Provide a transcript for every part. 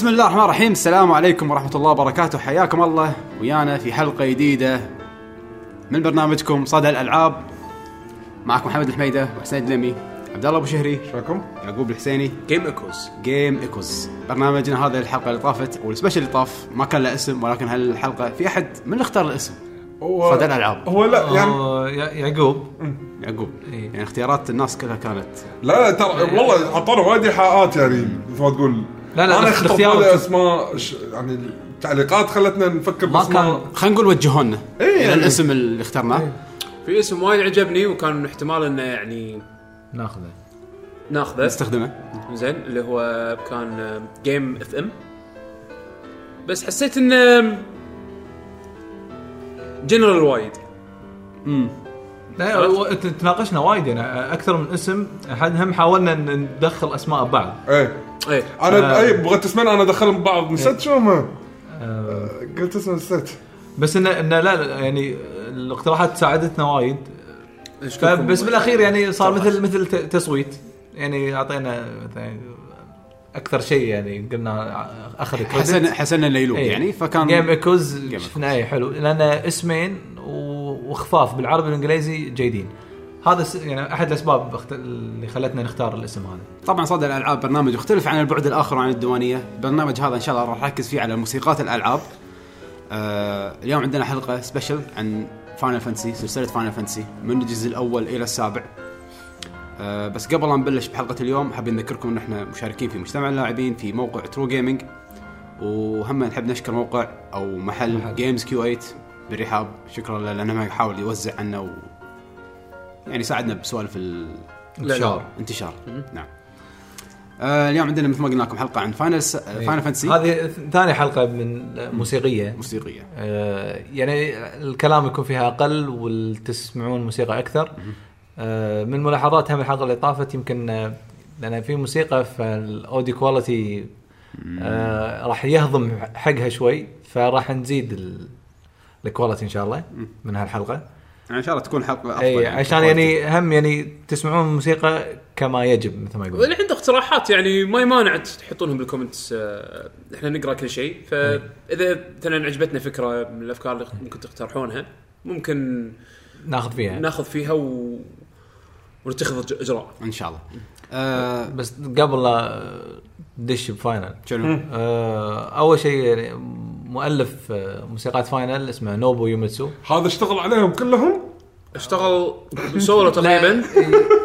بسم الله الرحمن الرحيم. السلام عليكم ورحمة الله وبركاته. حياكم الله. ويانا في حلقة جديدة من برنامجكم صدى الألعاب. معكم محمد الحميدة وحسين الدلمي. عبد الله أبو شهري. شلونكم؟ يعقوب الحسيني. Game Echoes Game Echoes برنامجنا هذا الحلقة اللي طافت وال special اللي طاف ما كان له اسم ولكن هالحلقة في أحد من اللي اختار الاسم. هو صدى الألعاب. هو لا يعني آه، يع- يعقوب. يعقوب. إيه. يعني اختيارات الناس كلها كانت. لا ترى والله عطونا وايد إيحاءات يعني مثل ما تقول. لا، لا، أنا بالي اسماء ش- يعني التعليقات خلتنا نفكر ما باسماء كان- خلينا نقول وجهونا إيه إلى يعني. الاسم اللي اخترناه. في اسم وايد عجبني وكان احتمال إنه يعني ناخذه. ناخذه. نستخدمه. زين اللي هو كان Game FM بس حسيت إنه جنرال وايد. لا تناقشنا وايد يعني أكثر من اسم احد هم حاولنا ندخل أسماء ببعض. إيه. إيه. أنا آه. اي بغيت اسمين أنا ادخلهم ببعض. نسيت شو هم؟ قلت اسم نسيت. بس انه انه لا لا، يعني الاقتراحات ساعدتنا وايد. فبس بالأخير يعني صار مثل مثل ت- تصويت. يعني أعطينا مثلا أكثر شيء يعني قلنا اخذ حسن حسن انه يلوق إيه. يعني فكان Game Echoes شفنا اي حلو. لأن اسمين و- وخفاف بالعربي والإنجليزي جيدين هذا يعني أحد الأسباب اللي خلتنا نختار الاسم هذا طبعا صدى الألعاب برنامج يختلف عن البعد الآخر عن الديوانية، البرنامج هذا إن شاء الله راح نركز فيه على موسيقات الألعاب. آه اليوم عندنا حلقة special عن Final Fantasy سلسلة Final Fantasy من الجزء الأول إلى السابع. آه بس قبل لا نبلش بحلقة اليوم حابين نذكركم إن إحنا مشاركين في مجتمع اللاعبين في موقع True Gaming وهم نحب نشكر موقع أو محل, محل. Games Q8 بالرحاب شكرا له لأنه يحاول يوزع عنا و يعني ساعدنا بسوالف ال... انتشار. انتشار. نعم. آه اليوم عندنا مثل ما قلنا لكم حلقة عن Final س... Final Fantasy هذه ثاني حلقة من موسيقية. موسيقية. آه، يعني الكلام يكون فيها أقل وتسمعون موسيقى أكثر. آه، من ملاحظات هم الحلقة اللي طافت يمكن لأن في موسيقى فال audio quality آه، راح يهضم حقها شوي فراح نزيد ال- ال quality إن شاء الله من هالحلقة. يعني إن شاء الله تكون حلقة أفضل اي عشان يعني هم يعني تسمعون الموسيقى كما يجب مثل ما يقول واللي عنده اقتراحات يعني ما يمانع تحطونهم بال comments آه، إحنا نقرأ كل شيء. فإذا مثلا عجبتنا فكرة من الأفكار اللي ممكن تقترحونها ممكن ناخذ فيها. ناخذ فيها و... ونتخذ إجراء. إن شاء الله. آه بس قبل لا ندش ب Final. شنو؟ آه، أول شيء يعني مؤلف آه، موسيقات Final اسمه نوبو يوميتسو. هذا اشتغل عليهم كلهم؟ اشتغل سولو تقريبا.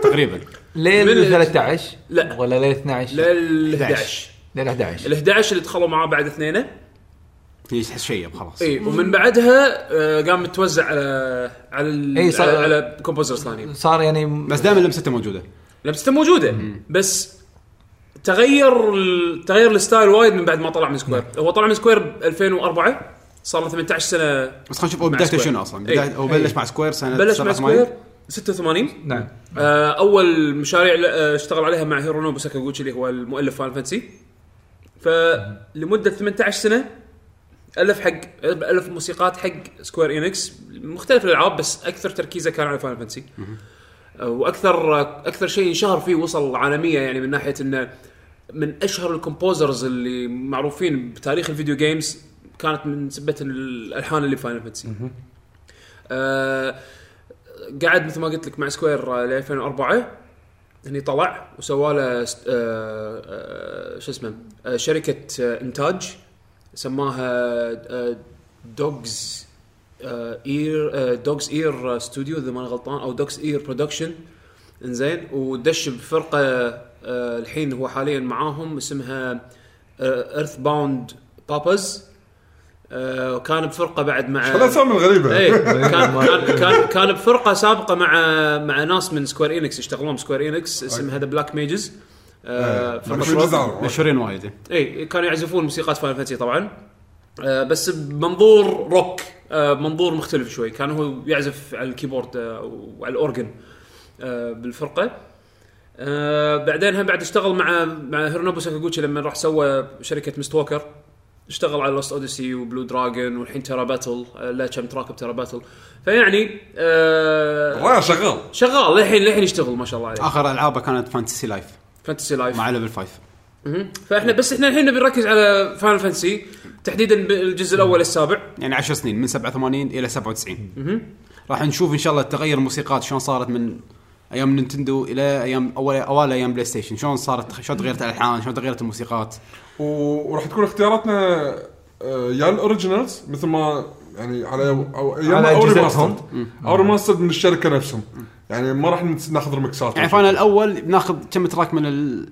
تقريبا. ليل من- 13 لا. ولا ليل 12 لل 11. 11 ليل 11 ال 11 اللي دخلوا معاه بعد اثنينه. هي شيء خلاص اي ومن بعدها آه، قام متوزع على على ال- إي، صار- على, على composers ثانيين صار يعني بس دائما لمسته موجودة. لمسته موجودة. بس تغير ال- تغير ال style وايد من بعد ما طلع من Square هو طلع من Square ب 2004 صار له 18 سنة بس خلينا نشوف هو بدايته Square. شنو أصلا؟ إي. بداية هو بلش مع Square سنة بلش مع 87. Square 86 نعم. آه، أول مشاريع آه، اشتغل عليها مع هيرونوبو ساكاغوتشي اللي هو المؤلف Final Fantasy فلمده 18 سنة ألف حق ألف موسيقات حق Square Enix مختلف الألعاب بس أكثر تركيزه كان على Final Fantasy وأكثر أكثر شيء انشهر فيه وصل عالميه يعني من ناحية إنه من أشهر ال composers اللي معروفين بتاريخ ال video games كانت من سبة الألحان اللي Final Fantasy آه قعد مثل ما قلت لك مع Square ل 2004 هني طلع وسوى له آه، آه، شو اسمه آه، شركة آه، إنتاج سماها آه، Dog's Ear Dog's Ear Studio إذا ماني غلطان أو Dog's Ear Production إنزين ودش بفرقة الحين هو حاليا معاهم اسمها Earthbound Papas كان بفرقة بعد مع الأسامي الغريبة؟ إيه كان كان كان كان بفرقة سابقة مع مع ناس من Square Enix يشتغلون ب Square Enix اسمها The Black Mages إيه. مشهورين وايد اي كانوا يعزفون موسيقات Final Fantasy طبعا. آه، بس بمنظور روك آه، منظور مختلف شوي. كان هو يعزف على ال keyboard آه، وعلى ال organ آه، بالفرقة. آه، بعدين هم بعد اشتغل مع مع هيرونوبو ساكاغوتشي لما راح سوى شركة Mistwalker. اشتغل على Lost Odyssey و Blue Dragon والحين Terra Battle آه، له كم track ب Terra Battle فيعني آه شغال. شغال. للحين للحين يشتغل ما شاء الله عليه. آخر ألعابه كانت Fantasy Life Fantasy Life مع Level 5 مهم. فإحنا بس إحنا الحين نبي نركز على Final Fantasy تحديدا الجزء الأول السابع. يعني 10 سنين من 87 إلى 97 راح نشوف إن شاء الله تغير الموسيقات شلون صارت من أيام Nintendo إلى أيام اول أوائل أيام PlayStation شلون صارت؟ شلون تغيرت الألحان؟ شلون تغيرت الموسيقات؟ و- وراح تكون اختياراتنا آه، يا ال originals مثل ما يعني على أو يا أو. remastered أو remastered من الشركة نفسهم. يعني ما راح ناخذ ريمكسات يعني Final الأول بناخذ كم track من ال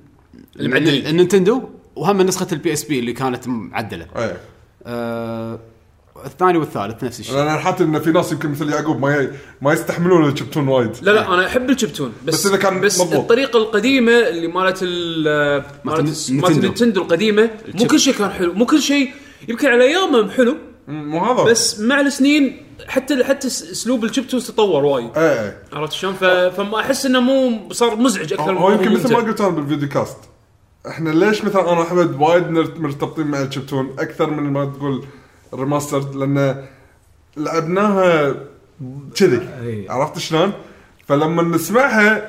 المعدلين. ال Nintendo وهم من نسخه ال PSP اللي كانت معدلة. إيه. آه الثاني والثالث نفس الشيء لأن حتى إن في ناس يمكن مثل يعقوب ما ي... ما يستحملون ال chiptune وايد لا لا أنا أحب ال chiptune بس بس إذا كان بس مضبوط. الطريقة القديمة اللي مالت ال مالت مالت. Nintendo القديمة مو. كل شيء كان حلو مو كل شيء يمكن على ايامهم حلو مو هذا بس مع السنين حتى حتى أسلوب ال chiptunes تطور وايد إيه إيه عرفت شلون فما أحس إنه مو صار مزعج أكثر هو يمكن مثل ما. قلت أنا بال video cast إحنا ليش مثلا أنا واحمد وايد مرتبطين مع ال chiptune أكثر من ما تقول ال remastered لأن لعبناها كذي أي. عرفت شلون؟ فلما نسمعها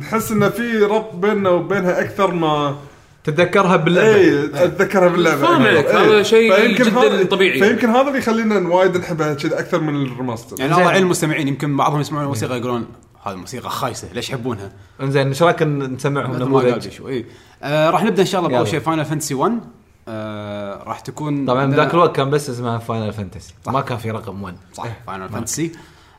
نحس إن في ربط بيننا وبينها أكثر ما تتذكرها باللعبة اي اتذكرها باللعبة فاهم. عليك، إيه. هذا شيء جداً هذا- طبيعي. فيمكن هذا اللي يخلينا وايد نحبها كذي أكثر من ال remaster يعني. الله يعين المستمعين يمكن بعضهم يسمعون الموسيقى يقولون هذه الموسيقى خايسة ليش يحبونها؟ إنزين إيش رايك نسمعهم نموذج بيشو اي آه راح نبدأ إن شاء الله بأول. شيء Final Fantasy 1 آه راح تكون طبعا ذاك الوقت كان بس اسمها Final Fantasy ما كان في رقم 1 صح Final Fantasy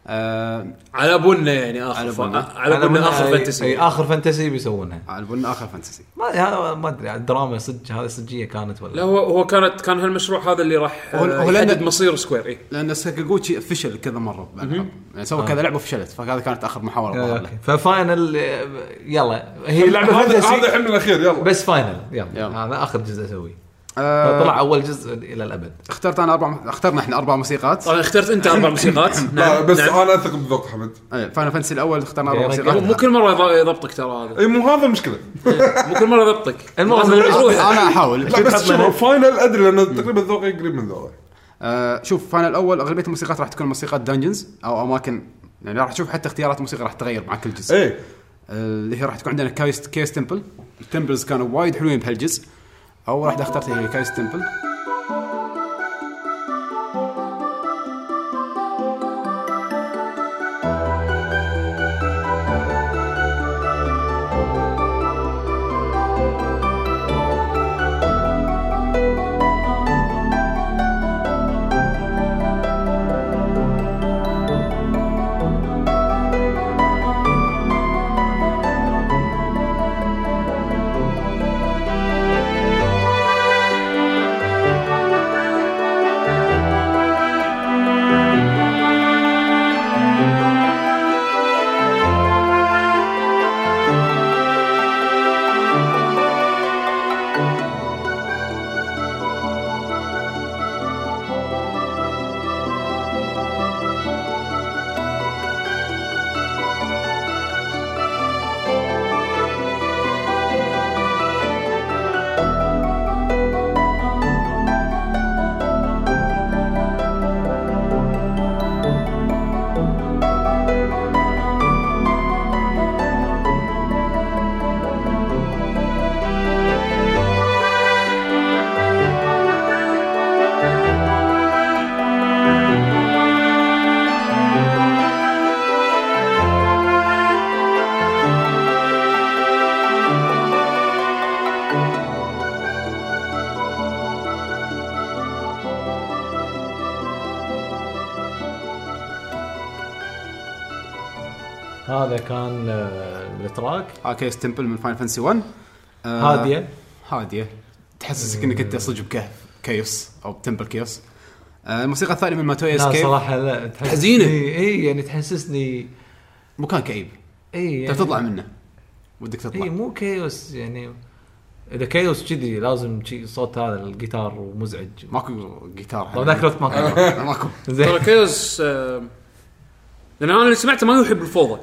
آه على ابونا يعني آخر على أبونا. على ابونا آخر إي fantasy آخر fantasy بيسوونها. على بالنا آخر fantasy ما ما أدري الدراما صدق هذه صجيه كانت لا ولا هو هو كانت كان هالمشروع هذا اللي راح هو- آه، يحدد مصير Square إي. لأن ساكاغوتشي فشل كذا مرة. يعني سوى كذا لعبة وفشلت فهذا كانت آخر محاولة آه، ف final آه، يلا. هي لعبة هذا الحين الأخير يلا. بس final يلا. يلا. هذا آخر جزء أسويه. آه فطلع أول جزء إلى الأبد. اخترت أنا أربع اخترنا إحنا أربع موسيقات. طبعا اخترت أنت أربع موسيقات. لا نعم. بس نعم. أنا أثق بذوق حمد. Final Fantasy الأول اخترنا أربع موسيقات. مو كل مرة يض- يضبطك ترى هذا. إي مو هذا المشكلة مو كل مرة يضبطك. المهم. أنا أحاول. لا بس شوف Final أدري لأن تقريبا ذوقي قريب من ذوقي. آه شوف Final الأول أغلبية الموسيقات راح تكون موسيقات dungeons أو أماكن يعني راح تشوف حتى اختيارات الموسيقى راح تتغير مع كل جزء. آه، اللي هي راح تكون عندنا Chaos Chaos Temple ال temples كانوا وايد حلوين بهالجزء. اول واحدة اخترتها هي Chaos Temple ال track ها Chaos Temple من Final Fantasy 1 آه هادية. هادية. تحسسك إنك أنت صدق بكهف chaos أو temple chaos. آه الموسيقى الثانية من Matoya لا صراحة لا حزينة. إي يعني تحسسني مكان كئيب. إي يعني تطلع منه. ودك تطلع. إي مو chaos يعني إذا chaos كذي لازم شي صوت هذا الجيتار ومزعج. ماكو جيتار طبعا ذاك الوقت ماكو. ترى زين. chaos آه، لأن أنا اللي سمعته ما يحب الفوضى.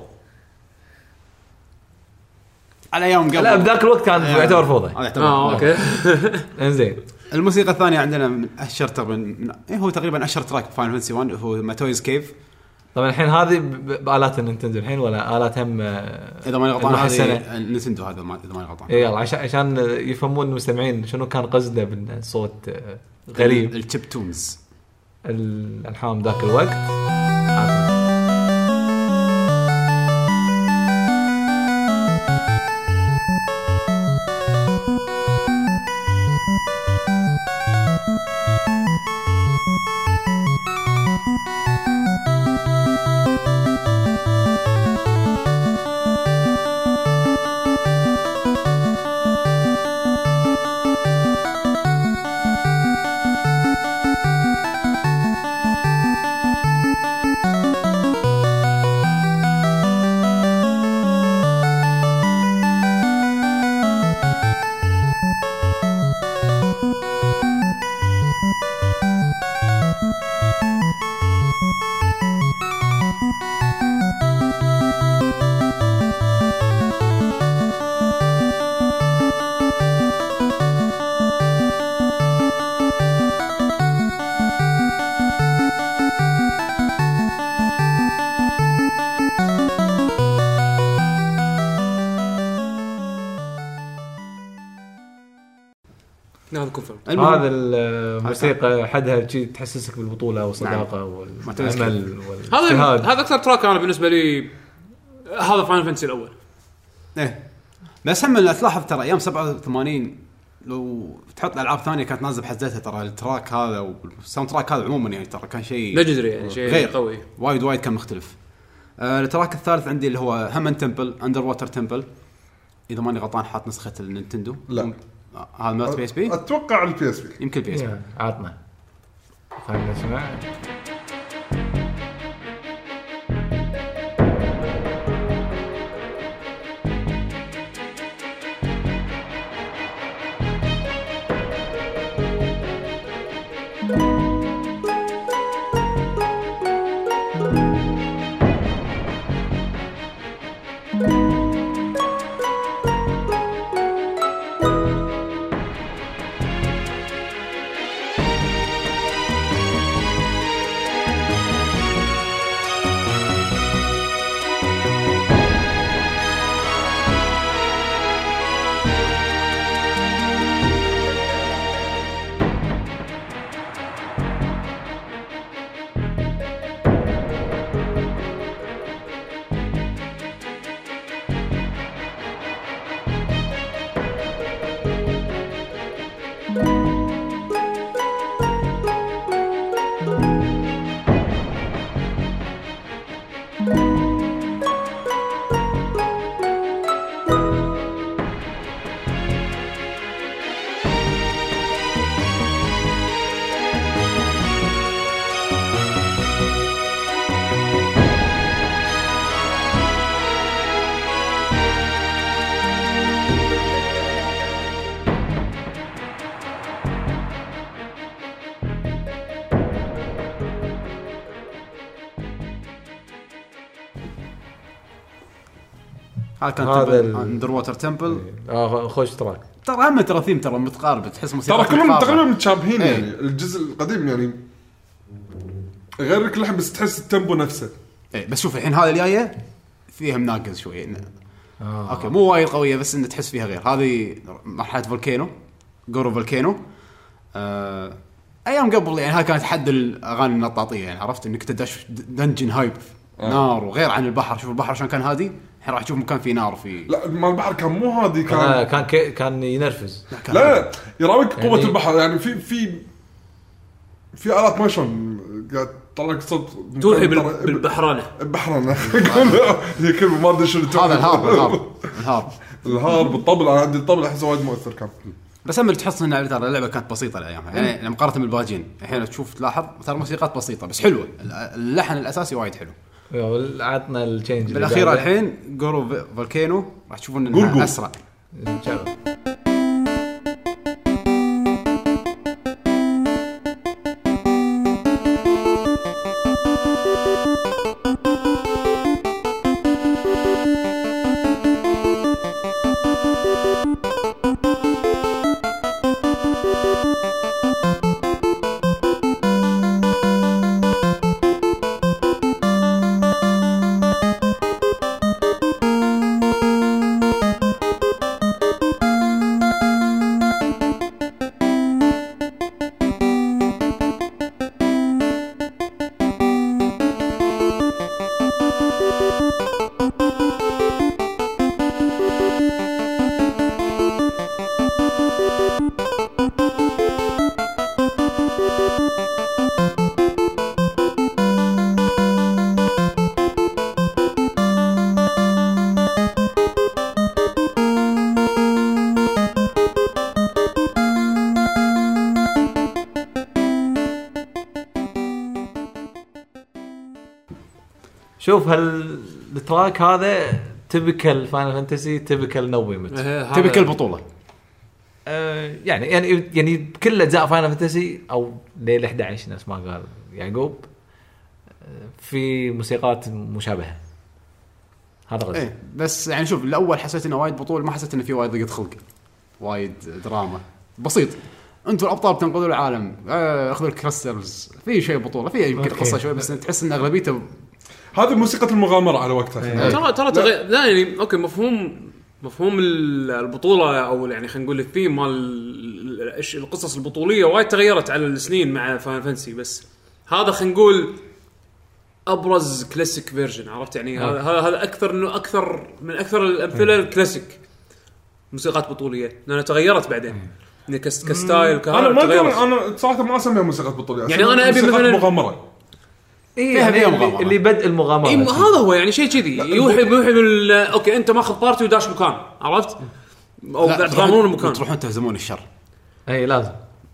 على أيام قبل. لا بذاك الوقت كان يعتبر فوضى. هذا يعتبر آه okay. إنزين. الموسيقى الثانية عندنا من أشهر تقريبا من إيه هو تقريبا أشهر track Final Fantasy 1 هو Matoya's Cave طبعا الحين هذه بآلات النينتندو الحين ولا آلات هم آه، إذا ماني غلطان؟ هذه نتندو هذا ما- إذا ماني غلطان. اي يلا عشان عشان يفهمون المستمعين شنو كان قصده بالصوت آه، غريب. ال chiptunes الالحام ذاك الوقت. الموسيقى حدها شي تحسسك بالبطولة والصداقة تنسى. والامل هذا هذا أكثر track أنا بالنسبة لي هذا Final Fantasy الأول. إيه. بس هم لا تلاحظ ترى أيام 87 لو تحط ألعاب ثانية كانت نازلة بحزتها ترى ال track هذا وال soundtrack هذا عموما يعني ترى كان شيء legendary يعني شيء غير. قوي. وايد وايد كان مختلف. آه ال track الثالث عندي اللي هو همن temple underwater temple إذا ماني غلطان حاط نسخة النينتندو. لا. هذا مالت PSP أتوقع ال PSP يمكن PSP عطنا. خلينا نسمع. هذا كان هذا underwater temple آه خوش track. ترى هم ترى ثيم ترى متقارب تحس موسيقى ترى كلهم تقريبا متشابهين إيه. يعني. الجزء القديم يعني غير كل لحن بس تحس ال tempo نفسه. إيه بس شوف الحين هذه الجاية فيها مناقز شوي. آه. okay مو وايد قوية بس انه تحس فيها غير. هذه مرحلة volcano Gurgu Volcano آه أيام قبل يعني هاي كانت حد الأغاني النطاطية يعني عرفت؟ إنك تدش dungeon hype نار وغير عن البحر. شوف البحر عشان كان هادي؟ الحين راح تشوف مكان فيه نار في لا مال البحر كان مو هذه آه، كان كان كي كان ينرفز. كان لا لا يراويك قوة يعني- البحر يعني في في في آلات موشن قاعد تطلع لك صوت توحي بالبحرانة. بحرنا هي كلمه ما أدري شنو هذا الهارب الهارب الهارب. الهارب الطبل. أنا عندي الطبل أحسه وايد مؤثر كان. بس هم اللي تحس ان ترى اللعبة كانت بسيطة الايامها يعني مقارنه بالباجين الحين تشوف تلاحظ ترى موسيقات بسيطة بس حلوة. اللحن الأساسي وايد حلو. عطنا ال change بالأخير. الحين Gurgu Volcano راح تشوفون. إنها أسرع نشغل. شوف هال ال track هذا typical Final Fantasy typical no limit إيه، هذا- تبي كل بطولة. آه يعني يعني يعني بكل أجزاء Final Fantasy أو ليله 11 نفس ما قال يعقوب آه، في موسيقات مشابهة. هذا غزي إيه بس يعني شوف الأول حسيت إنه وايد بطول ما حسيت إنه في وايد ضيقه خلق. وايد دراما. بسيط. أنتم الأبطال بتنقذوا العالم. آه، أخذوا ال crystals في شيء بطولة في يمكن. قصة شوي بس تحس إن أغلبيته هذه موسيقى المغامرة على وقتها. ترى ترى تغير لا يعني okay مفهوم مفهوم ال- البطولة أو يعني خلينا نقول الثيم مال القصص البطولية وايد تغيرت على السنين مع Final Fantasy بس هذا خلينا نقول أبرز classic version عرفت؟ يعني هذا هذا هذا أكثر انه أكثر من أكثر الأمثلة الكلاسيك موسيقات بطولية لأنها تغيرت بعدين. إنه كس- ك style أنا ما تغيرت. أنا صراحة ما أسميها موسيقى بطولية يعني أبي موسيقى مثلاً- مغامرة. إيه فيها- يعني فيها اللي, بدء المغامرة. اي هذا هو يعني شيء كذي. يوحي يوحي بال okay أنت ماخذ party وداش مكان عرفت؟ أو قاعد تغامرون مكان تروحون تهزمون الشر. اي لازم.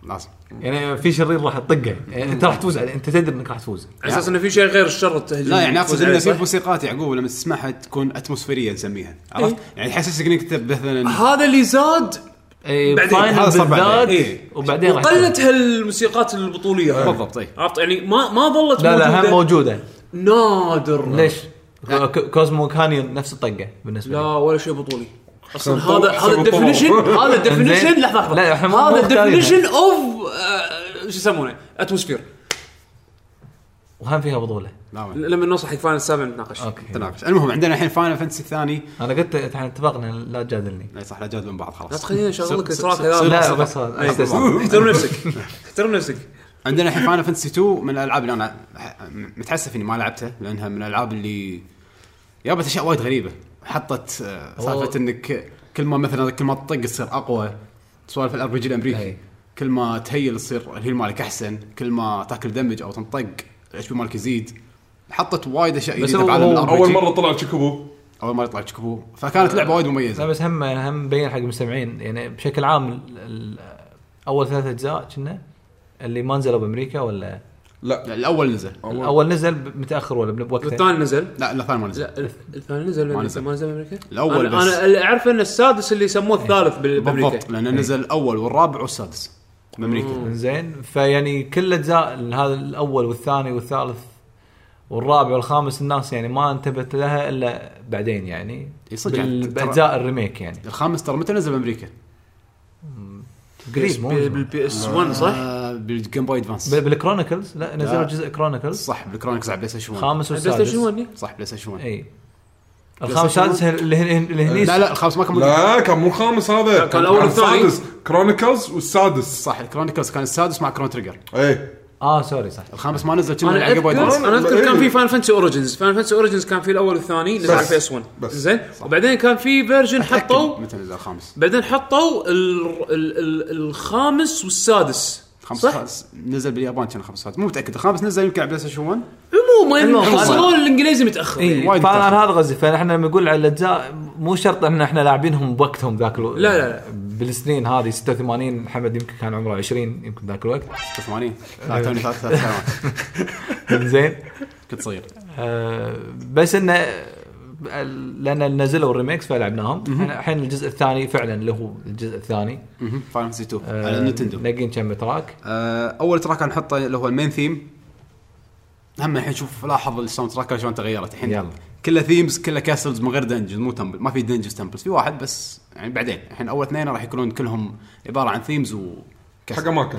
لازم. يعني في شرير راح تطقه. يعني أنت راح تفوز. عليه أنت تدري إنك راح تفوز. على أساس انه في شيء غير الشر التهجم لا يعني أقصد انه في؟ موسيقات يعقوب لما تسمعها تكون atmospheric نسميها. عرفت؟ يعني تحسسك إنك مثلا هذا اللي زاد اي هذا صار بعدين. إيه. وبعدين راح وقلت هالموسيقات البطولية بالضبط اي عرفت يعني ما ما ظلت لا لا هم موجودة نادر ليش؟ Cosmo Canyon نفس الطقة بالنسبة لا ولا شيء بطولي أصلا هذا هذا. ال definition هذا ال definition. لحظة لحظة هذا. ال definition اوف شو يسمونه atmosphere وهم فيها بطولة. لا ما- لما نوصل حق Final السابع نتناقش okay. تناقش. المهم عندنا الحين Final Fantasy الثاني. أنا قلت إحنا اتفقنا لا تجادلني. لا صح لا جاد من بعض لا خلاص تخليني أشغل لك صير- ال track صير- هذا لا صير- بس. احترم نفسك. احترم نفسك. عندنا الحين Final Fantasy 2 من الألعاب اللي أنا متحسف إني ما لعبتها لأنها من الألعاب اللي جابت أشياء وايد غريبة. حطت آه، سالفة إنك كل ما مثلا كل ما تطق تصير أقوى. سوالف ال RPG الامريكي. كل ما ت heal تصير ال heal مالك أحسن. كل ما تاكل damage أو تنطق. ال HP مالك يزيد. حطت وايد أشياء بس جديدة بعالم ال RPG أول مرة طلع Chocobo أول مرة يطلع Chocobo فكانت لعبة وايد لا مميزه بس هم هم مبين حق المستمعين يعني بشكل عام ال- ال- أول ثلاث أجزاء كنا. اللي ما نزلوا بأمريكا ولا؟ لا. الأول نزل. الأول نزل متأخر ولا بوقته الثاني نزل؟ لا لا الثاني ما نزل. لا الث- الثاني نزل ما نزل. ما نزل بأمريكا؟ الأول أنا, بس. أنا اللي أعرف إن السادس اللي يسموه الثالث بال- بأمريكا. بالضبط لأنه نزل الأول والرابع والسادس. بامريكا زين فيعني كل اجزاء هذا الأول والثاني والثالث والرابع والخامس الناس يعني ما انتبهت لها إلا بعدين يعني. يعني بال- باجزاء الريميك يعني. الخامس ترى متى نزل بأمريكا؟ قريب مو زمان. بال PS 1 صح؟ آه بال Game Boy Advance بال Chronicles لا نزلوا لا. جزء Chronicles صح بال Chronicles على PlayStation 1 خامس PlayStation والسادس 1 صح PlayStation 1 إي. الخامس والسادس اللي هن- اللي هني لا لا الخامس ما كان لا كان مو خامس هذا. كان الأول والثاني. السادس. Chronicles والسادس. صح ال Chronicles كان السادس مع Chrono Trigger إيه. آه sorry صح. الخامس ما نزل كنا Advance أنا أذكر كان إيه. في Final Fantasy Origins Final Fantasy Origins كان في الأول والثاني نزل. على PS 1 بس. زين؟ وبعدين كان في version حطوا متى نزل الخامس؟ بعدين حطوا ال ال ال الخامس والسادس. خامس نزل باليابان كان الخامس مو متأكد. الخامس نزل يمكن على PlayStation 1 عموما. حصلوا الإنجليزي متأخر. يعني. وايد فانا متأخر. هذا غزي فاحنا لما نقول على الأجزاء مو شرط إن إحنا لاعبينهم بوقتهم ذاك الوقت لا، لا، لا. بالسنين هذه 86 محمد يمكن كان عمره 20 يمكن ذاك الوقت. 86 لا توني ثلاث ثلاث سنوات. زين. كنت صغير. آه، بس إنه لأن نزلوا ال remakes فلعبناهم. الحين الجزء الثاني فعلا اللي هو الجزء الثاني. Final Fantasy 2 آه، على ال Nintendo نقين كم track آه، أول track نحطه اللي هو ال main theme هم الحين شوف لاحظ ال soundtrack شلون تغيرت الحين. يلا. كله themes كله castles من غير dungeons مو temple ما في dungeons temples في واحد بس يعني بعدين. الحين أول اثنين راح يكونون كلهم عبارة عن themes و حق أماكن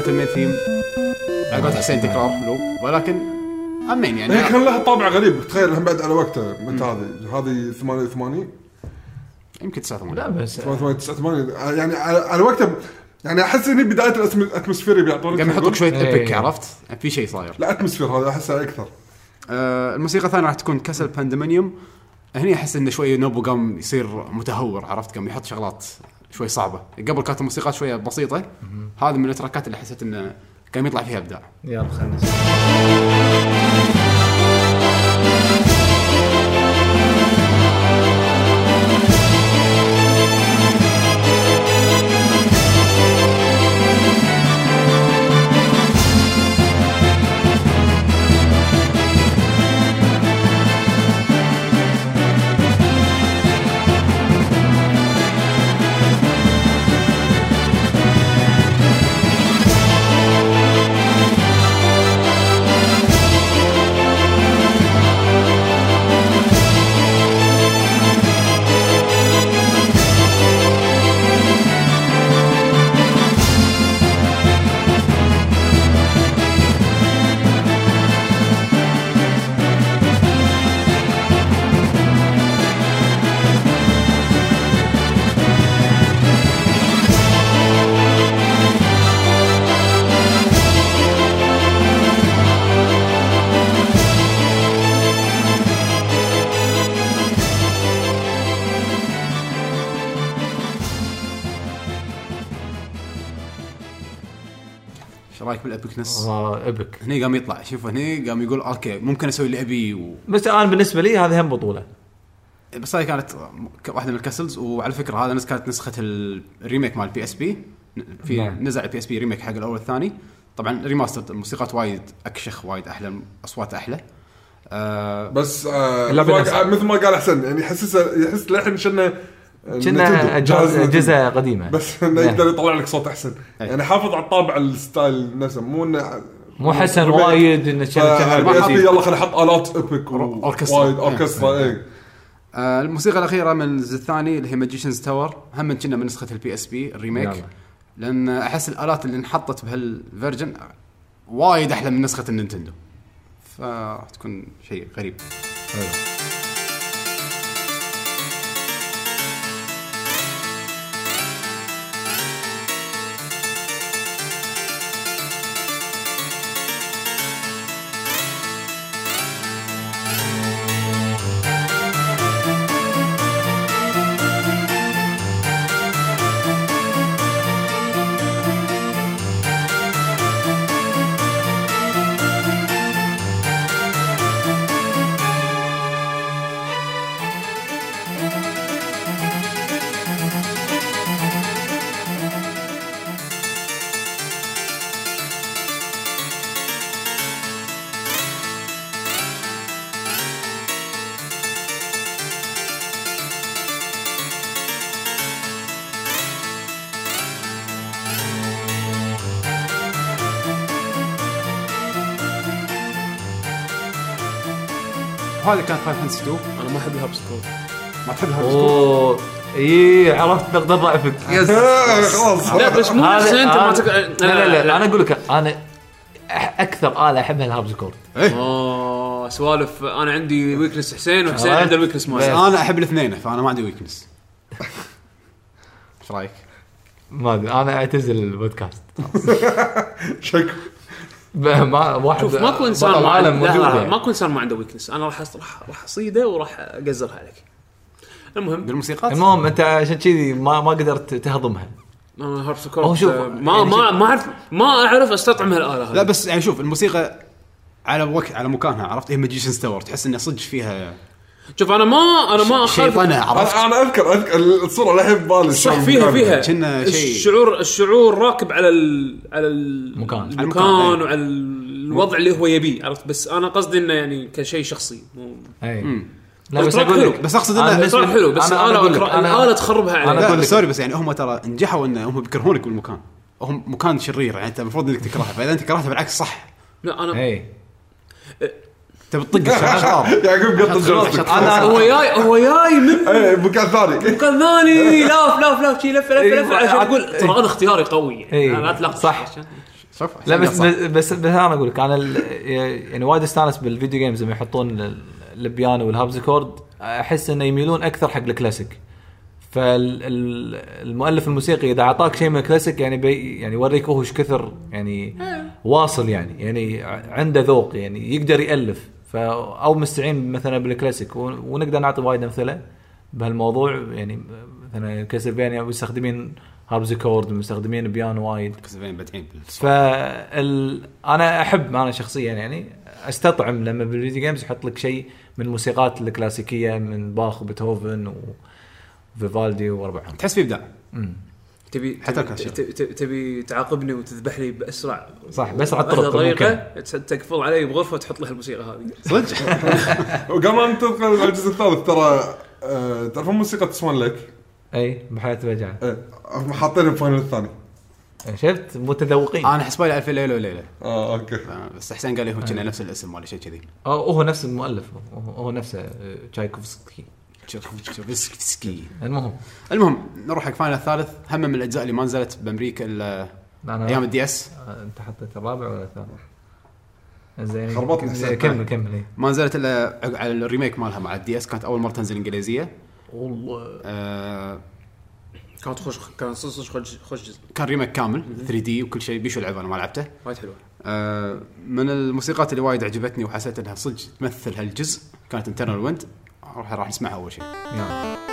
كانت ال main theme. على قولة حسين تكرار loop ولكن أمين يعني. هي كان لها طابع غريب. تخيل بعد على وقته متى هذه؟ هذه 88 يمكن 89 لا بس. 88 89 يعني على, على وقته يعني أحس إني بداية ال atmosphere بيعطونك قام يحطوك شوية إيه. epic عرفت؟ في شيء صاير. لا atmosphere هذا احسها أكثر. آه الموسيقى الثانية راح تكون Castle Pandemonium هني أحس انه شوي Nobuo قام يصير متهور عرفت؟ قام يحط شغلات. شوي صعبة. قبل كانت الموسيقى شوية بسيطة. هذه من التراكات اللي حسيت إنه قام يطلع فيها إبداع. يلا خلينا بال epicness؟ آه، epic هني قام يطلع. شوف هني قام يقول okay ممكن أسوي اللي أبي و... بس أنا بالنسبة لي هذه هم بطولة. بس هاي كانت واحدة من ال castles وعلى فكرة هذا NES كانت نسخة ال- ال remake مال ال PSP في نعم. نزل ال PSP remake حق الأول والثاني. طبعا remaster الموسيقات وايد أكشخ وايد أحلى اصوات أحلى. آه بس آه مثل. ما- قال أحسن يعني يحسسه يحس للحين شنه كنا اجهزه قديمة. بس إنه نعم. يقدر يطلع لك صوت أحسن. أي. يعني حافظ على الطابع ال style نفسه مو إنه مو حسن وايد إنه كان. يلا خليني أحط آلات أوركسترا. وايد أوركسترا أي. آه الموسيقى الأخيرة من الجزء الثاني اللي هي Magician's Tower هم من كنا من نسخه ال PSP ال remake يلا. لأن أحس الآلات اللي انحطت بهال version وايد أحلى من نسخة ال Nintendo فراح تكون شيء غريب. وهذه كانت Final Fantasy 2 أنا ما أحب ال harpsichord. ما تحبها أوه. اي عرفت نقطه ضعفك yes. خلاص لا بس مو أنت ما تك... لا لا لا, لا أنا أقول لك أنا أكثر آلة احبها ال harpsichord. آه سوالف. أنا عندي weakness حسين وحسين؟ عنده ال weakness مالي أنا أحب الاثنين فأنا ما عندي weakness إيش رأيك؟ ما أدري أنا أعتزل البودكاست. شكو ما واحد شوف ماكو إنسان ما عالم عنده لا موجود لا يعني. ماكو إنسان ما عنده weakness أنا راح راح راح أصيده وراح أقزرها عليك. المهم. بالموسيقات المهم أنت عشان كذي ما ما قدرت تهضمها. أنا harpsichord هو شوف، ما يعني ما ما اعرف ما أعرف أستطعم هالآلة لا بس يعني شوف الموسيقى على وقت على مكانها عرفت؟ هي Magician's Tower تحس إنه صدق فيها شوف أنا ما أنا ما اخالف شيطنه عرفت؟ أنا أنا اذكر أذكر الصورة للحين ببالي صح فيها. فيها. كنا شيء- الشعور الشعور راكب على ال على المكان. المكان المكان، وعلى الوضع اللي هو يبيه عرفت؟ بس أنا قصدي إنه يعني كشيء شخصي. مو أي. لا بس أقول. لك بس بالنسبة التراك لي- حلو بس أنا الآلة تخربها لا أقول لك- سوري بس يعني هم ترى نجحوا انه هم بيكرهونك بالمكان. هو مكان شرير يعني أنت المفروض إنك تكرهه فاذا انت كرهته بالعكس صح. لا أنا أي. تبي تطق الشرار يعقوب قط الجوستيك أنا هو جاي هو جاي من مكان ثاني. مكان ثاني. لاف لاف لاف شي لفه لفه إيه، لفه عشان عاد- أقول ترى أنا اختياري قوي يعني. إيه، لا تلقط صح. عشان- شوف. لا عشان بس صح. بس بس أنا أقول لك أنا ال- يعني وايد استانس بال video games لما يحطون ال- البيانو وال harpsichord أحس إنه يميلون أكثر حق الكلاسيك. فالمؤلف الموسيقي إذا أعطاك شيء من الكلاسيك يعني بي يعني يوريك هو إيش كثر يعني واصل يعني. يعني عنده ذوق يعني يقدر يألف. ف أو مستعين مثلا بالكلاسيك. ونقدر نعطي وايد أمثلة بهالموضوع. يعني مثلا Castlevania مستخدمين harpsichord مستخدمين بيانو وايد. مبدعين بالسوق. فال أنا أحب أنا شخصيا يعني أستطعم لما بال video games يحط لك شيء من الموسيقات الكلاسيكية من باخ وبيتهوفن وفيفالدي وربعهم تحس في إبداع. تبي حتى تبي-. تبي- تعاقبني وتذبح لي بأسرع صح بأسرع الطرق طريقه تقفل علي بغرفة وتحط له الموسيقى هذه. صدق؟ وقبل ما ننتقل للجزء الثالث ترى آه، تعرفون موسيقى Swan Lake؟ أي بحيرة بجعه إيه هم حاطينها ب Final الثاني. شفت؟ متذوقين. أنا حسبالي الف ليلة وليلة. آه okay. ف- بس حسين قال لي هو كنا نفس الاسم ولا شيء كذي. هو هو نفس المؤلف. هو, نفسه تشايكوفسكي تشوفسكي المهم. المهم نروح حق Final الثالث. هم من الأجزاء اللي ما نزلت بأمريكا إلا أيام ال DS. أنت حطيت الرابع ولا الثالث؟ زين خربطني حسين. كمل كمل إيه. ما نزلت إلا على ال remake مالها مع ال DS. كانت أول مرة تنزل إنجليزية. والله. آه كانت خوش كان صدق خوش خوش جزء. كان remake كامل 3D وكل شيء بيشو اللعبه أنا ما لعبته. وايد حلوة. آه من الموسيقات اللي وايد عجبتني وحسيت إنها صدق تمثل هالجزء كانت Eternal Wind راح نسمعها أول شيء يلا.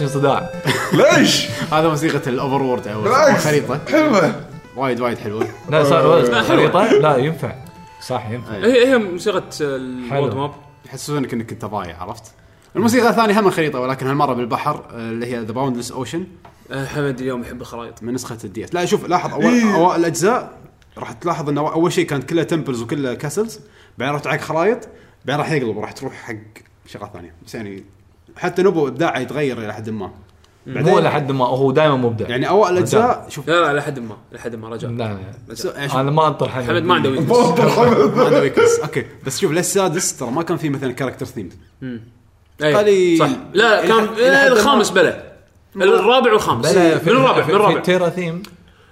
حاشني صداع. ليش؟ هذا موسيقى ال overworld أو بالعكس خريطة. حلوة. وايد وايد حلوة. لا صار حلوة. خريطة؟ لا ينفع. صح ينفع. هي هي موسيقى ال world حلو. map يحسسونك إنك أنت ضايع عرفت؟ الموسيقى الثانية هم خريطة ولكن هالمرة بالبحر آه، اللي هي The Boundless Ocean آه، حمد اليوم يحب الخرائط. من نسخة ال DS لا شوف لاحظ أول إيه. اوائل الأجزاء راح تلاحظ انه أول شيء كانت كلها temples وكلها castles بعدين راح تعك خرائط بعدين راح يقلب راح تروح حق شغلات ثانية. بس يعني حتى نوبو ابداعه يتغير إلى حد ما. مو لحد ما هو دائما مبدع. يعني اوائل الأجزاء شوف. لا لا لحد ما لحد ما رجع لا لا. أنا ما أنطر حمد حمد ما عنده weakness ما عنده weakness okay. بس شوف للسادس ترى ما كان في مثلا character theme قالي- صح. لا كان الخامس بلا الرابع والخامس. بلا من الرابع من الرابع. Terra theme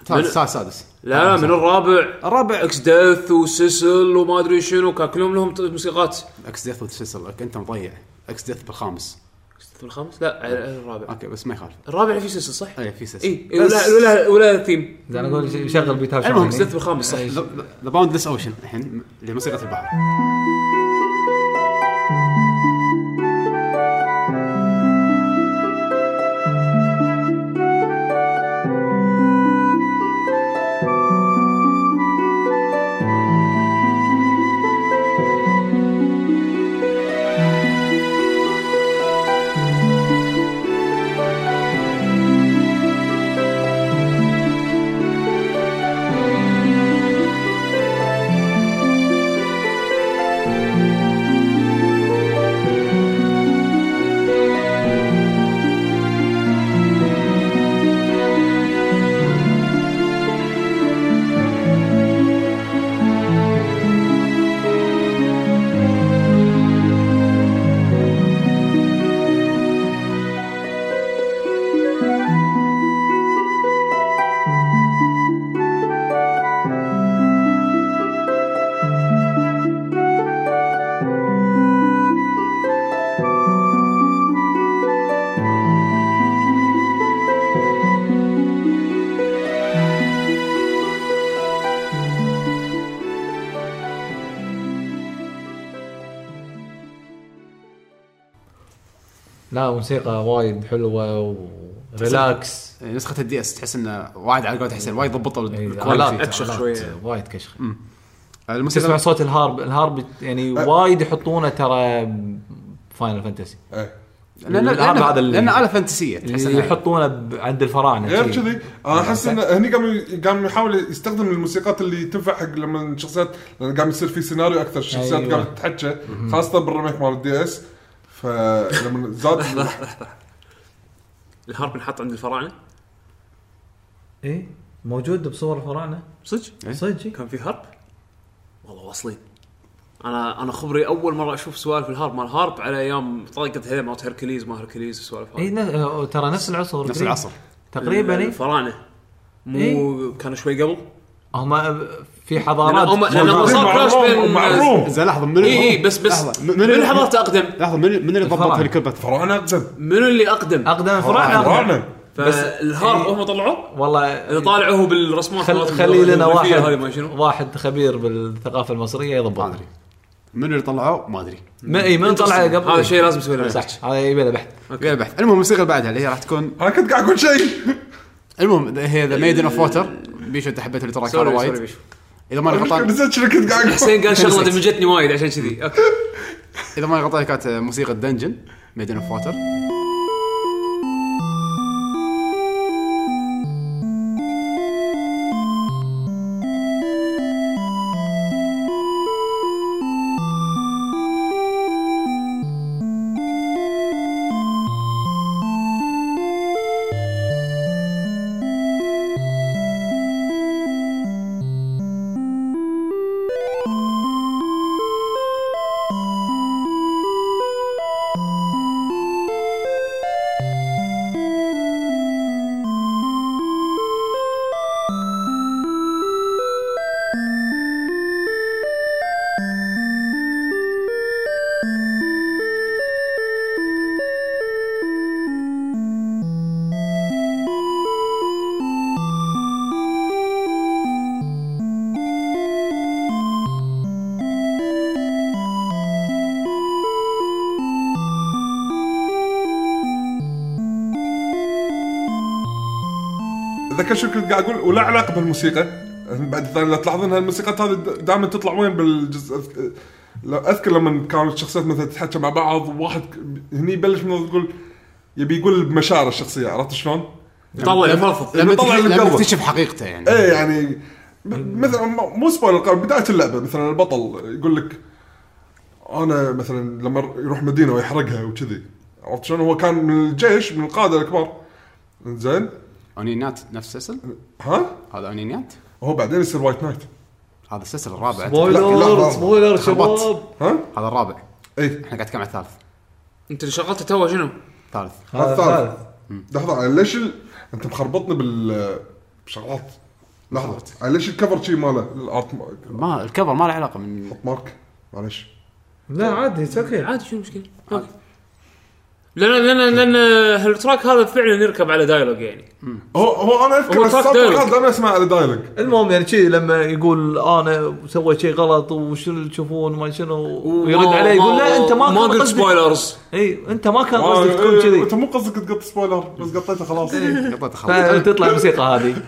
سادس سادس. لا لا من الرابع. الرابع. Exdeath و Cecil وما أدري شنو كان كلهم لهم موسيقات. Exdeath و Cecil أنت مضيع. Exdeath بالخامس. Exdeath بالخامس لا على الرابع. okay بس ما يخالف. الرابع في Cecil صح؟ اي في Cecil اي ولا ولا ولا ثيم أنا أقول شغل بيتها المهم Exdeath بالخامس صح. The Boundless Ocean الحين اللي موسيقى البحر. موسيقى وايد حلوة و relax نسخة ال DS تحس إنه وايد على قولة حسين وايد ضبطوا إيه، ال quality. آلات شوية. وايد كشخ تسمع الموسيقى صوت ال harp ال harp يعني وايد يحطونه ترى Final Fantasy إيه. لأن لأن, هذا fantasy تحس اللي إنها- يحطونه عند الفراعنة غير. كذي أنا أحس إنه هني قام قام يحاول يستخدم الموسيقات اللي تنفع حق لما الشخصيات لأن قام يصير في سيناريو أكثر الشخصيات أيوة. قامت تتحكى خاصة بال remake مال ال DS فلما زاد الهارب انحط عند الفراعنة؟ إيه؟ موجود بصور الفراعنة؟ صدق؟ إيه. صدق. كان في هارب والله واصلين. أنا أنا خبري أول مرة أشوف سوالف الهارب مال هارب على أيام طاقة هذه مالت هركليز ما هركليز السوالف اي ترى نفس العصر. نفس. العصر. تقريبا اي الفراعنة. مو إيه. كانوا شوي قبل؟ هم في حضارات هم لأن هم صار الروم- بين مع الروم زين لحظة من اي اي بس بس لحظة من اللي حضرت أقدم. لحظة من من اللي ضبط الفراعنة. هذه الكلمة؟ فراعنه أقدم. منو اللي أقدم؟ أقدم الفراعنة أقدم. فراعنه فالهارب إيه. هم طلعوه؟ والله طالعوه بالرسمات خل مالتهم خلي لنا واحد هذه ما شنو. واحد خبير بالثقافة المصرية يضبط. ما أدري. من اللي طلعوه؟ ما أدري. ما اي من طلع. قبل. هذا شيء لازم نسوي له صح research. هذا يبي له بحث. يا بحث. المهم الموسيقى اللي بعدها اللي هي راح تكون أنا كنت قاعد أقول شيء. المهم هي The Maiden of Water بيشو أنت حبيت ال track هذا sorry sorry وايد. بيشو. إذا ماني غلطان نسيت شنو كنت قاعد حسين قال شغلة. دمجتني وايد عشان كذي. okay. إذا ماني غلطان كانت موسيقى dungeon Maiden of Water أتذكر شو كنت قاعد أقول؟ ولا علاقة بالموسيقى. بعد ثاني لو تلاحظون هالموسيقات هذه دائما تطلع وين؟ بالجزء لو أذكر لما كانت الشخصيات مثلا تتحكى مع بعض وواحد هني يبلش من تقول يبي يقول بمشاعر الشخصية عرفت شلون؟ طلع يفضفض لما طلع تكتشف- اللي لما. تكتشف حقيقته يعني. إيه يعني مثلا مو سبويلر بداية اللعبة مثلا البطل يقول لك أنا مثلا لما يروح مدينة ويحرقها وكذي. عرفت شلون؟ هو كان من الجيش من القادة الكبار. زين؟ Onion Knight نفس Cecil ها؟ هذا Onion Knight؟ هو بعدين يصير white knight. هذا Cecil الرابع spoiler. spoiler. شباب. ها؟ هذا الرابع. إي. إحنا قاعد نتكلم عن الثالث. أنت اللي شغلته تو شنو؟ ثالث. هذا الثالث. الثالث. لحظة ليش ال... أنت مخربطني بال بشغلات. لحظة. ليش ال cover شي ماله؟ ال art ما ال cover ما له علاقة من مارك معلش لا عادي it's okay عادي شو المشكلة؟ لأن لأن لأن هال track هذا فعلا يركب على dialogue يعني. هو هو أنا أذكر هو بس track ال sound dialogue. track دائما أسمع على dialogue المهم يعني شي لما يقول أنا سويت شيء غلط وشو اللي تشوفون وما شنو ويرد عليه يقول لا أنت ما ما كان قلت قصدك spoilers إي أنت ما كان آه، قصدك تكون كذي. أنت مو قصدك تقط spoiler بس قطيته خلاص. قطيت خلاص. فتطلع الموسيقى هذه؟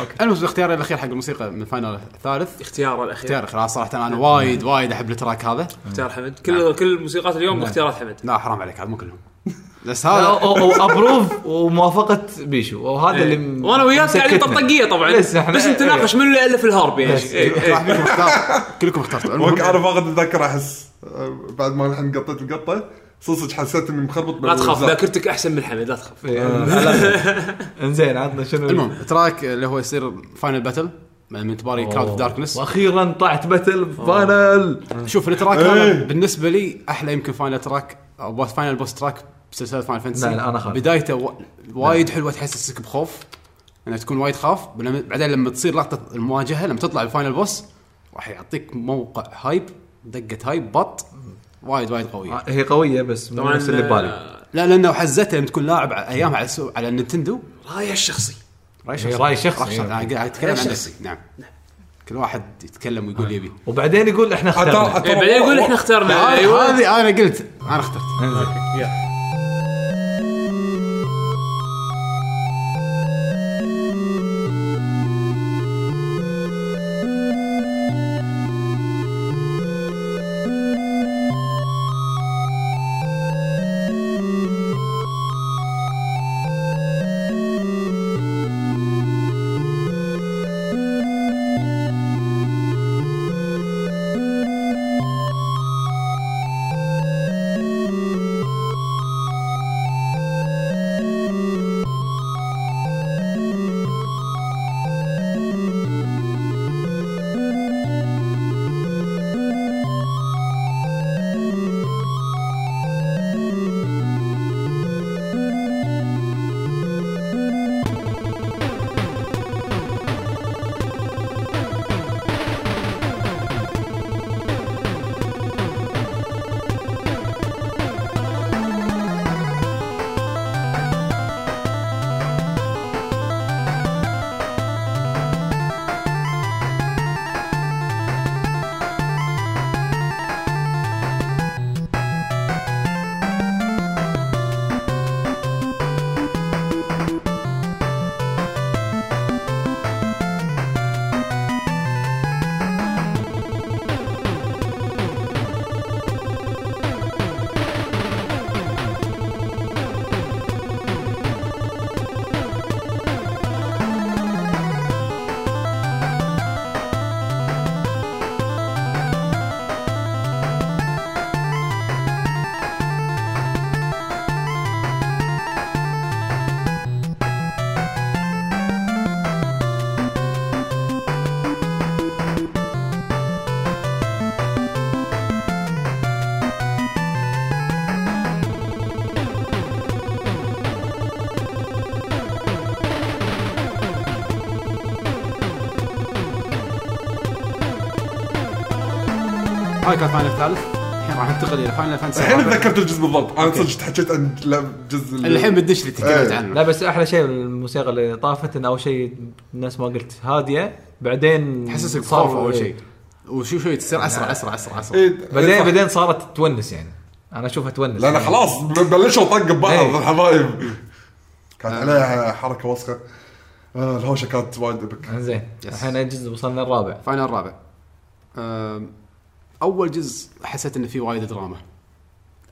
okay. المهم الاختيار الأخير حق الموسيقى من Final الثالث. اختيار الأخير. اختيار خلاص صراحة أنا وايد وايد أحب ال track هذا. اختيار حمد. كل كل موسيقات اليوم اختيارات حمد. لا حرام عليك. هذا مو كلهم. بس هذا approve وموافقة بيشو. وهذا إيه. اللي م- وأنا وياك. قاعدين طقطقيه طبعا. لسه إحنا بس نتناقش منو اللي الف الهارب يعني بس. كلكم اخترتوا. أنا فاقد الذاكرة أحس. آه، بعد ما الحين قطيت القطة صدق حسيت إني مخربط لا تخاف. ذاكرتك أحسن من حمد لا تخاف. على- إنزين عطنا شنو؟ المهم track اللي هو يصير final battle من تباري Cloud of Darkness وأخيرا طلعت battle final شوف ال track. هذا بالنسبة لي أحلى يمكن final track boss final boss track بسلسله Final Fantasy لا، لا، أنا أخاف. بدايته و... وايد حلوة تحسسك بخوف. انك تكون وايد خاف. بعدين لما تصير لقطة المواجهة لما تطلع ال final boss راح يعطيك موقع hype دقة hype بط. وايد وايد قوية. آه، هي قوية بس مو طبعا نفس اللي ببالي. آه، لا لأنه حزتها لما تكون لاعب ايامها على, السو... على ال Nintendo رايي الشخصي. راي شخصي. راي أنا قاعد اتكلم رأي عن شخصي. نفسي نعم. كل واحد يتكلم ويقول يبي. وبعدين يقول إحنا اخترنا. إيه، بعدين يقول إحنا اخترنا. هذه أيوه. هذه أنا قلت أنا اخترت. إنزين هاي كان Final الثالث الحين راح ننتقل إلى Final Fantasy الحين. تذكرت الجزء بالضبط. أنا صدق تحكيت عن الجزء اللي- الحين بتدش اللي تكلمت إيه. عنه. لا بس أحلى شيء بالموسيقى اللي طافت انه أول شيء الناس ما قلت هادية بعدين تحسسك صار- بخوف أول إيه. شيء. وشو شوي تصير أسرع أسرع أسرع أسرع. إيه، بعدين صح. بعدين صارت تونس يعني. أنا أشوفها تونس لأن يعني. خلاص بلشوا طق ببعض إيه. الحبايب. كانت عليها حركة وسخة. آه الهوشة كانت وايد epic. زين. الحين أي جزء وصلنا الرابع. Final الرابع. أم، أول جزء حسيت إنه فيه وايد دراما.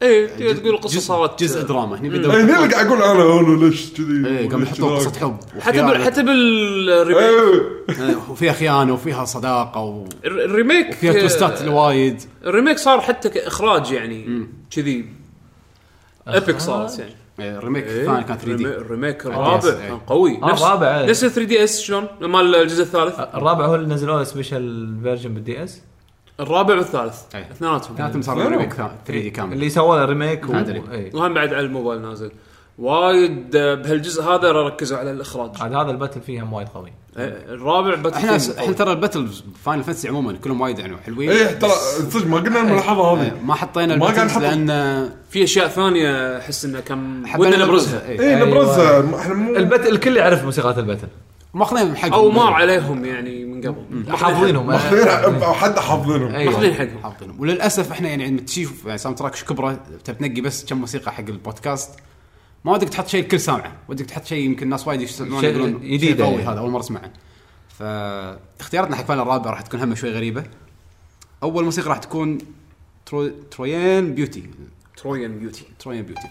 إيه تقدر تقول القصة جزء- صارت جزء دراما. هني اي بدأوا هني اللي قاعد أقول أنا أنا ليش كذي؟ إيه يحطون كذاك؟ قصه حب حتى بال. حتى بال remake. آه، وفيها خيانة وفيها صداقة و- الر- ال remake وفيها twist ات وايد. ال remake صار حتى كإخراج يعني كذي. epic صارت يعني. إيه، ال remake إيه، الثاني كان 3 ال rema- دي ال remake الرابع إيه. كان قوي. آه، الرابع، إيه. نفس 3 DS شلون؟ مال الجزء الثالث. الرابع هو اللي نزلوه special version بال DS الرابع والثالث إيه. اثنيناتهم كانت صار. remake 3 D كامل اللي سووا له remake و... أدري. إيه. وهم بعد على الموبايل نازل وايد بهالجزء هذا ركزوا على الإخراج عاد هذا ال battle فيه هم وايد قوي إيه، الرابع battle إحنا إحنا. ترى ال battle Final Fantasy عموما كلهم وايد يعني حلوين إيه ترى صدق ما قلنا الملاحظة إيه، هذه ما حطينا ما قاعد ال battles نحط- لأن في أشياء ثانية أحس إنه كان حبينا ودنا نبرزها إيه. إيه أيوة. نبرزها إحنا مو البت... الكل يعرف موسيقات ال battle ماخذين حقهم. أو مار عليهم يعني من قبل. حافظينهم. ماخذين أو حد حافظينهم. أيوة. ماخذين حقهم. حاطينهم وللأسف إحنا يعني لما تشوف يعني soundtrack كبرة تنقي بس كم موسيقى حق البودكاست. ما ودك تحط شيء الكل سامعه. ودك تحط شيء يمكن الناس وايد يسمعون شيء يقولون جديد قوي يعني. هذا أول مرة أسمعه. فاختياراتنا حق Final الرابع راح تكون هم شوي غريبة. أول موسيقى راح تكون Tro... Troian Beauty Troian Beauty Troian Beauty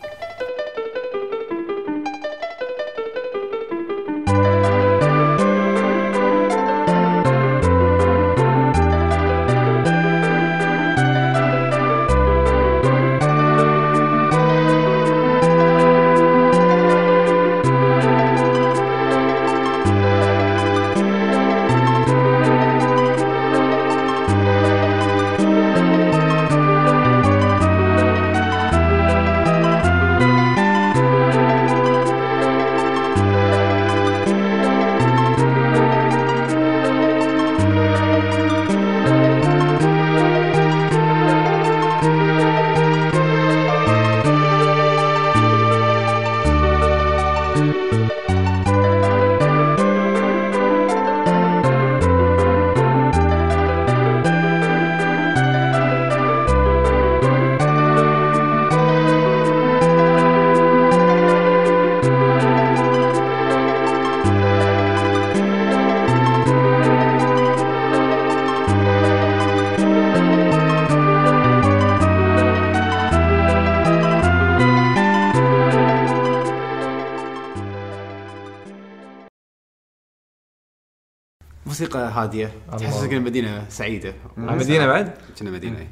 هادية. تحسسك ان المدينة سعيدة. المدينة بعد؟ كنا مدينة إيه.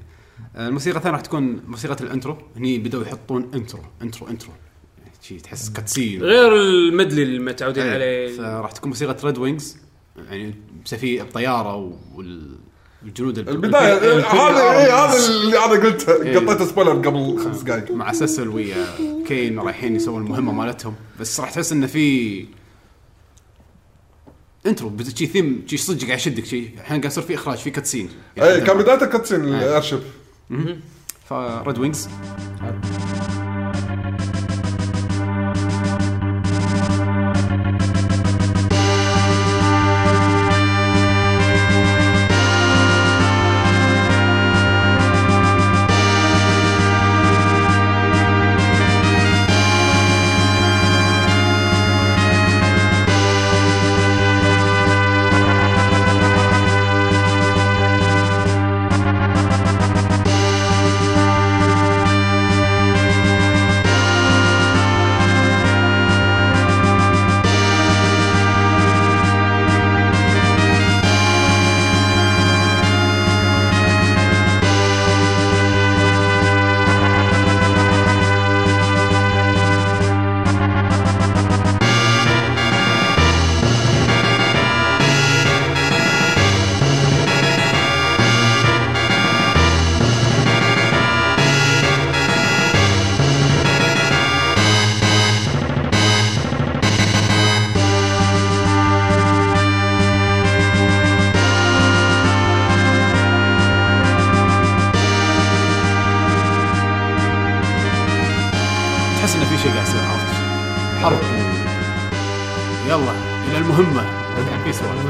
آه، الموسيقى الثانية راح تكون موسيقى ال intro. هني بدأوا يحطون intro intro intro. شي تحس cutscene. غير ال medley اللي متعودين إيه. عليه. فراح تكون موسيقى Red Wings يعني سفي الطياره والجنود الب- البداية الب- إيه، هذا إيه هذا اللي أنا قلته إيه. قطيته spoiler قبل خمس دقائق مع Cecil ويا Kain رايحين يسوون المهمة مالتهم. بس راح تحس انه في intro شي ثيم شي صدق قاعد يشدك شي الحين قاعد يصير في إخراج في cutscene إيه كان بدايته cutscene ال airship ف Red Wings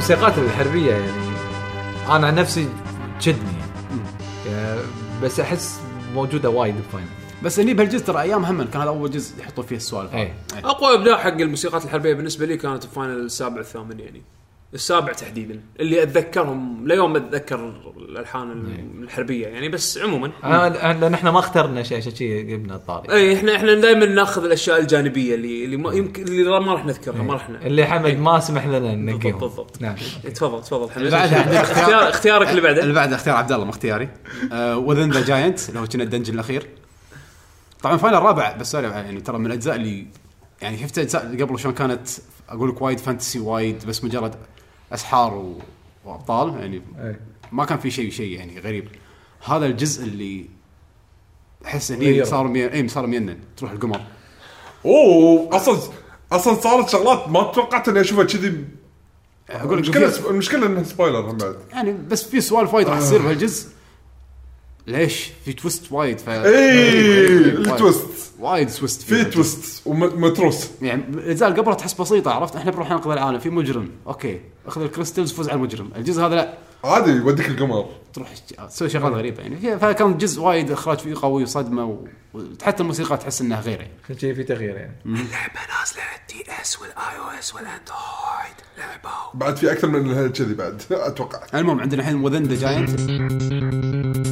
الموسيقات الحربية يعني أنا عن نفسي تشدني يعني. يعني بس أحس موجودة وايد ب Final بس هني بهالجزء ترى أيام هم كان هذا أول جزء يحطون فيه السوالف إيه. إيه. أقوى إبداع حق الموسيقات الحربية بالنسبة لي كانت ال Final السابع الثامن يعني السابع تحديدا اللي أتذكرهم ليوم أتذكر الألحان الحربية يعني بس عموما. أنا لأن إحنا ما اخترنا شيء عشان شيء جبنا الطاري. اي إحنا إحنا دائما ناخذ الأشياء الجانبية اللي اللي ما يمكن اللي ما راح نذكرها ما راح اللي حمد ما سمح لنا ننقيهم بالضبط، بالضبط. نعم. تفضل تفضل حمد. عندنا اختيار اختيارك اللي بعده. اللي بعده اختيار عبد الله مو اختياري. Within the Giant اللي هو كنا ال dungeon الأخير. طبعا Final الرابع بس sorry يعني ترى من الأجزاء اللي يعني شفت أجزاء قبل شلون كانت أقول لك وايد fantasy وايد بس مجرد أسحار و... وأبطال يعني إيه. ما كان في شيء شيء يعني غريب. هذا الجزء اللي أحس هني. صار مي... اي صار مينن تروح القمر. أوه أصلا أصلا صارت شغلات ما توقعت إني أشوفها كذي. أقول لك المشكلة في- المشكلة إنها spoiler هم بعد. يعني بس في سوالف وايد راح تصير بهالجزء. ليش؟ في twist وايد ف اي ال twist وايد twist في. تويست ومتروس يعني الاجزاء اللي قبلها تحس بسيطة عرفت؟ إحنا بنروح ننقذ العالم في مجرم. okay. أخذ ال crystals فوز على المجرم. الجزء هذا لا. عادي يوديك القمر. تروح تسوي شغلات غريبة يعني. فكان جزء وايد إخراج فيه قوي وصدمة. وحتى الموسيقى تحس إنها غير يعني. كل شيء في تغيير يعني. اللعبة نازلة على ال DS وال iOS وال Android لعبة. بعد في أكثر من كذي بعد أتوقع. المهم عندنا الحين Within the Giant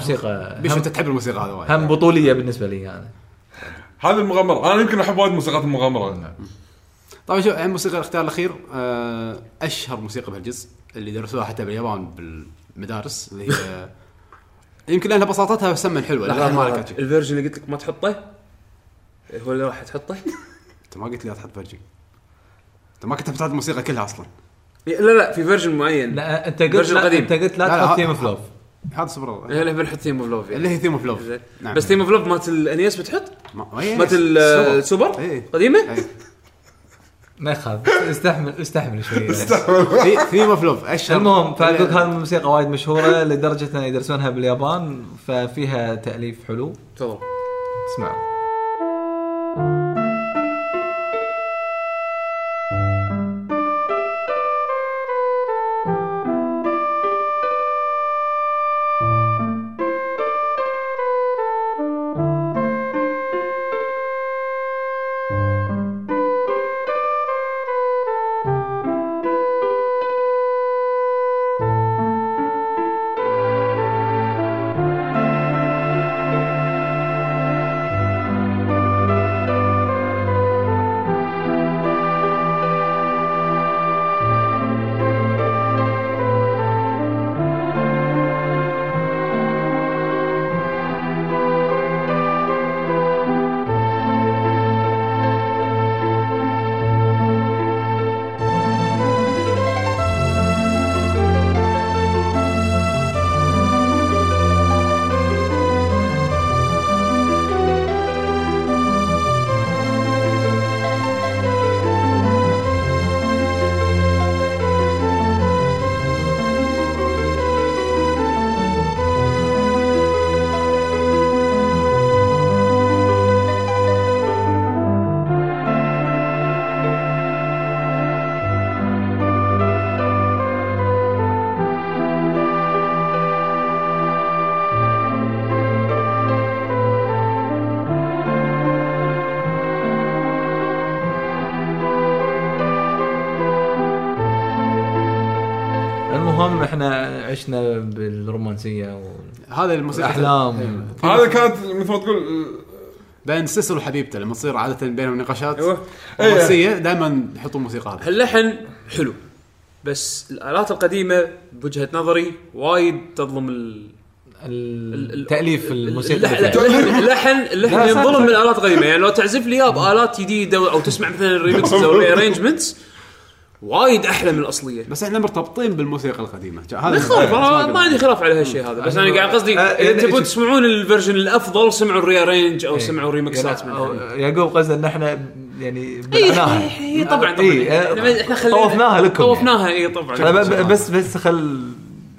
هذا الموسيقى. بيشو هم, انت تحب الموسيقى هذا وايد. هم بطولية بالنسبة لي أنا هذه المغامرة. أنا يمكن أحب وايد موسيقات المغامرة. طبعا شوف الحين موسيقى الاختيار الأخير آه، أشهر موسيقى بهالجزء اللي درسوها حتى باليابان بالمدارس اللي هي يمكن لأنها بساطتها سمن حلوة لا ما لك ال version اللي قلت لك ما تحطه؟ هو اللي راح تحطه؟ أنت ما قلت لي لا تحط version. أنت ما كنت بتحط الموسيقى كلها أصلا. لا لا في version معين. لا أنت قلت version لا قديم. أنت قلت لا لا، لا، تحط Theme of Love هذا سوبر هي اللي بنحط Theme of Love اللي هي Theme of Love. نعم. بس Theme of Love مالت ال NES بتحط؟ ما- إيه، مالت Super. ال Super إيه. قديمة؟ إيه. ما يخالف استحمل استحمل شوي في Theme of Love أشهر المهم فاقول هذه الموسيقى وايد مشهورة لدرجة ان يدرسونها باليابان ففيها تأليف حلو تفضل اسمعوا عشنا بالرومانسية هذا الموسيقى والاحلام هذا كانت مثل ما تقول بين Cecil وحبيبته لما تصير عادة بينهم نقاشات أيوة. رومانسيه دائما يحطوا الموسيقى هذه اللحن حلو بس الآلات القديمة بوجهة نظري وايد تظلم ال التاليف الموسيقى اللحن. اللحن ينظلم. من الآلات القديمة يعني لو تعزف لي اياه بالات جديدة أو تسمع مثلا ال remixes أو ال rearrangements وايد أحلى من الأصلية. بس إحنا مرتبطين بالموسيقى القديمة. ما هذا يخالف أنا ما عندي خلاف على هالشيء هذا. بس أنا قاعد قصدي آه، إذا يعني تبون تسمعون ال version الأفضل سمعوا ال rearrange أو سمعوا ريمكسات يعني منها يعقوب قصده إن إحنا يعني اي بلعناها إي، طبعا طبعا. إي، إحنا خلينا طوفناها لكم طوفناها اي طبعا. بس بس خل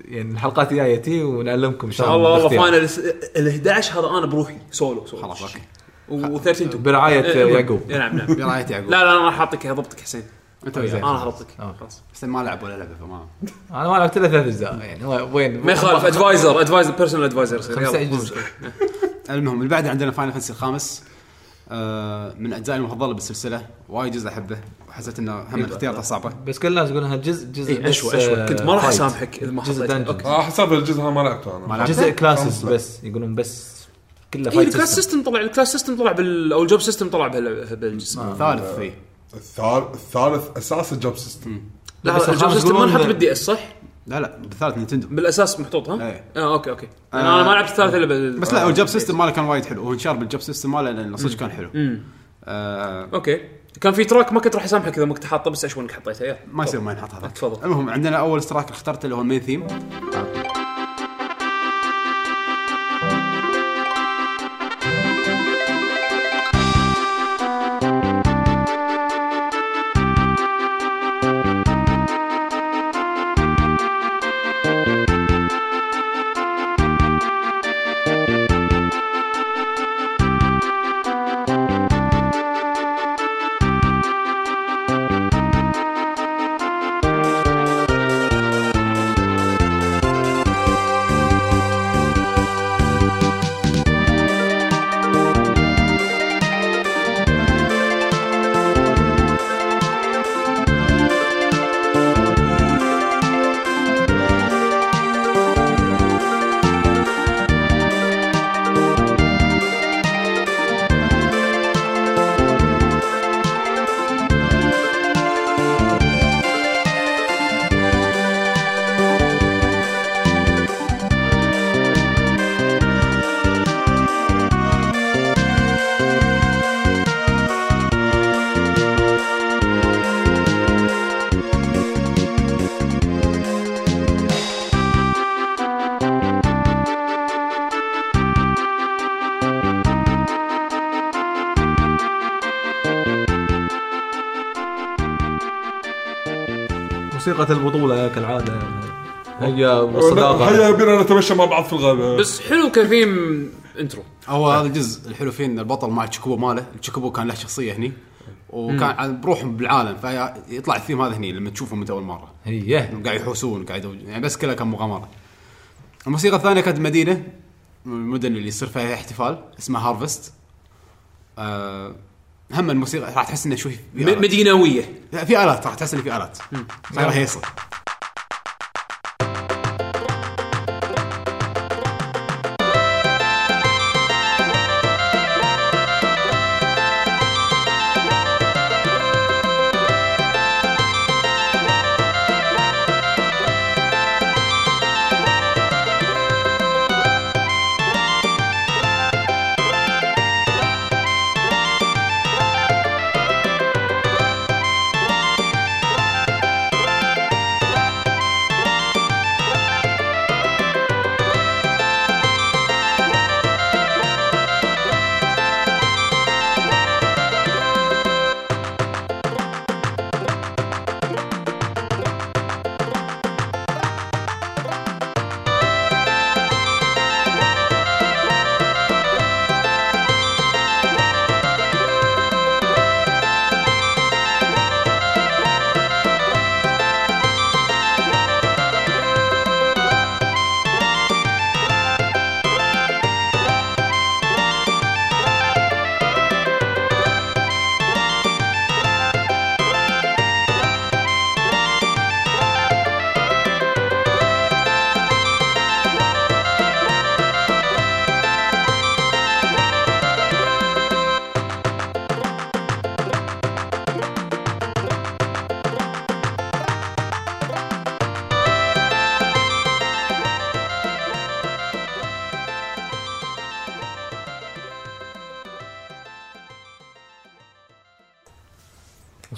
يعني الحلقات الجاية تي ونعلمكم إن شاء الله والله. Final. ال 11 هذا أنا بروحي solo solo. خلاص okay. و13 two برعاية يعقوب. نعم نعم. برعاية يعقوب. لا لا أنا راح اعطيك ضبطك حسين. أنت أنا هضبطك آه. خلاص. بس ما لعب ولا لعبة فما. أنا ما لعبت إلا ثلاث أجزاء. يعني هو- وين ما يخالف advisor advisor personal advisor يصير. المهم اللي بعده عندنا Final Fantasy الخامس. آه من أجزائي المفضلة بالسلسلة. وايد جزء أحبه. وحسيت إنه هم اختيارته صعبة. بس كل الناس يقولون جزء جزء اي اشوى اشوى آه، كنت ما راح. اسامحك إذا ما آه حساب الجزء هذا ما لعبته ما أنا لعبته؟ جزء classes لا. بس. يقولون بس. كله اي فايت ال class system طلع ال class system طلع بال أو ال job system طلع بهال- بالجزء ثالث في الثالث الثالث أساس ال job system. لا بس ال job system ما نحط بال D S صح؟ لا لا بالثالث Nintendo. بالأساس محطوط ها؟ إيه. آه okay okay. أنا أنا ما لعبت الثالث إلا بال بس لا ال job system ماله كان وايد حلو. هو انشهر بال job system ماله لأنه صدق كان حلو. آه okay. كان في track ما كنت راح أسامحك إذا ما كنت حاطه بس اشوى انك حطيته؟ ما يصير ما ينحط هذا. تفضل. المهم عندنا أول اشتراك اخترته اللي هو ال main theme. موسيقى البطولة كالعادة هي والصداقه هيا بينا نتمشى مع بعض في الغابة. بس حلو ك theme intro هو هذا الجزء الحلو فيه إن البطل مع ال Chocobo ماله ال Chocobo كان له شخصية هني وكان عن- بروحهم بالعالم فيطلع الثيم هذا هني لما تشوفهم انت أول مرة. هي. قاعد يحوسون قاعد يعني بس كلها كان مغامرة. الموسيقى الثانية كانت مدينة من المدن اللي يصير فيها احتفال اسمها Harvest آه هم الموسيقى راح تحس إنه شوي. مدينويه لا، في آلات راح تحس إنه في آلات. صايره هيصه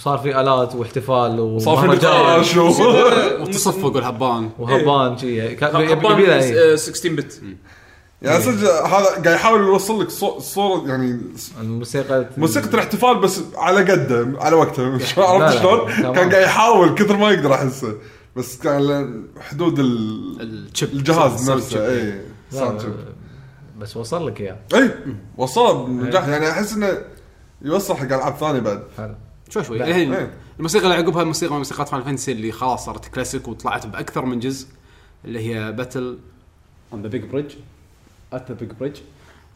وصار في آلات واحتفال صار في نقاش. و- والتصفق والهبان وهبان شي كان يبي- هبان يبي له هي. آه، 16 بت يعني صدق هذا قاعد يحاول يوصل لك صو- صورة يعني الموسيقى موسيقى الاحتفال بس على قده على وقته. شو عرفت شلون؟ كان قاعد يحاول كثر ما يقدر أحسه. بس كان له حدود ال- الشيب. الجهاز نفسه. اي. بس وصل لك إياه. اي وصل بنجاح يعني أحس إنه يوصل حق ألعاب ثانية بعد. حلو. شوي شوي. لا. الحين. الموسيقى اللي عقبها موسيقى من موسيقات Final Fantasy اللي خلاص صارت كلاسيك وطلعت بأكثر من جزء اللي هي battle on the big bridge at the big bridge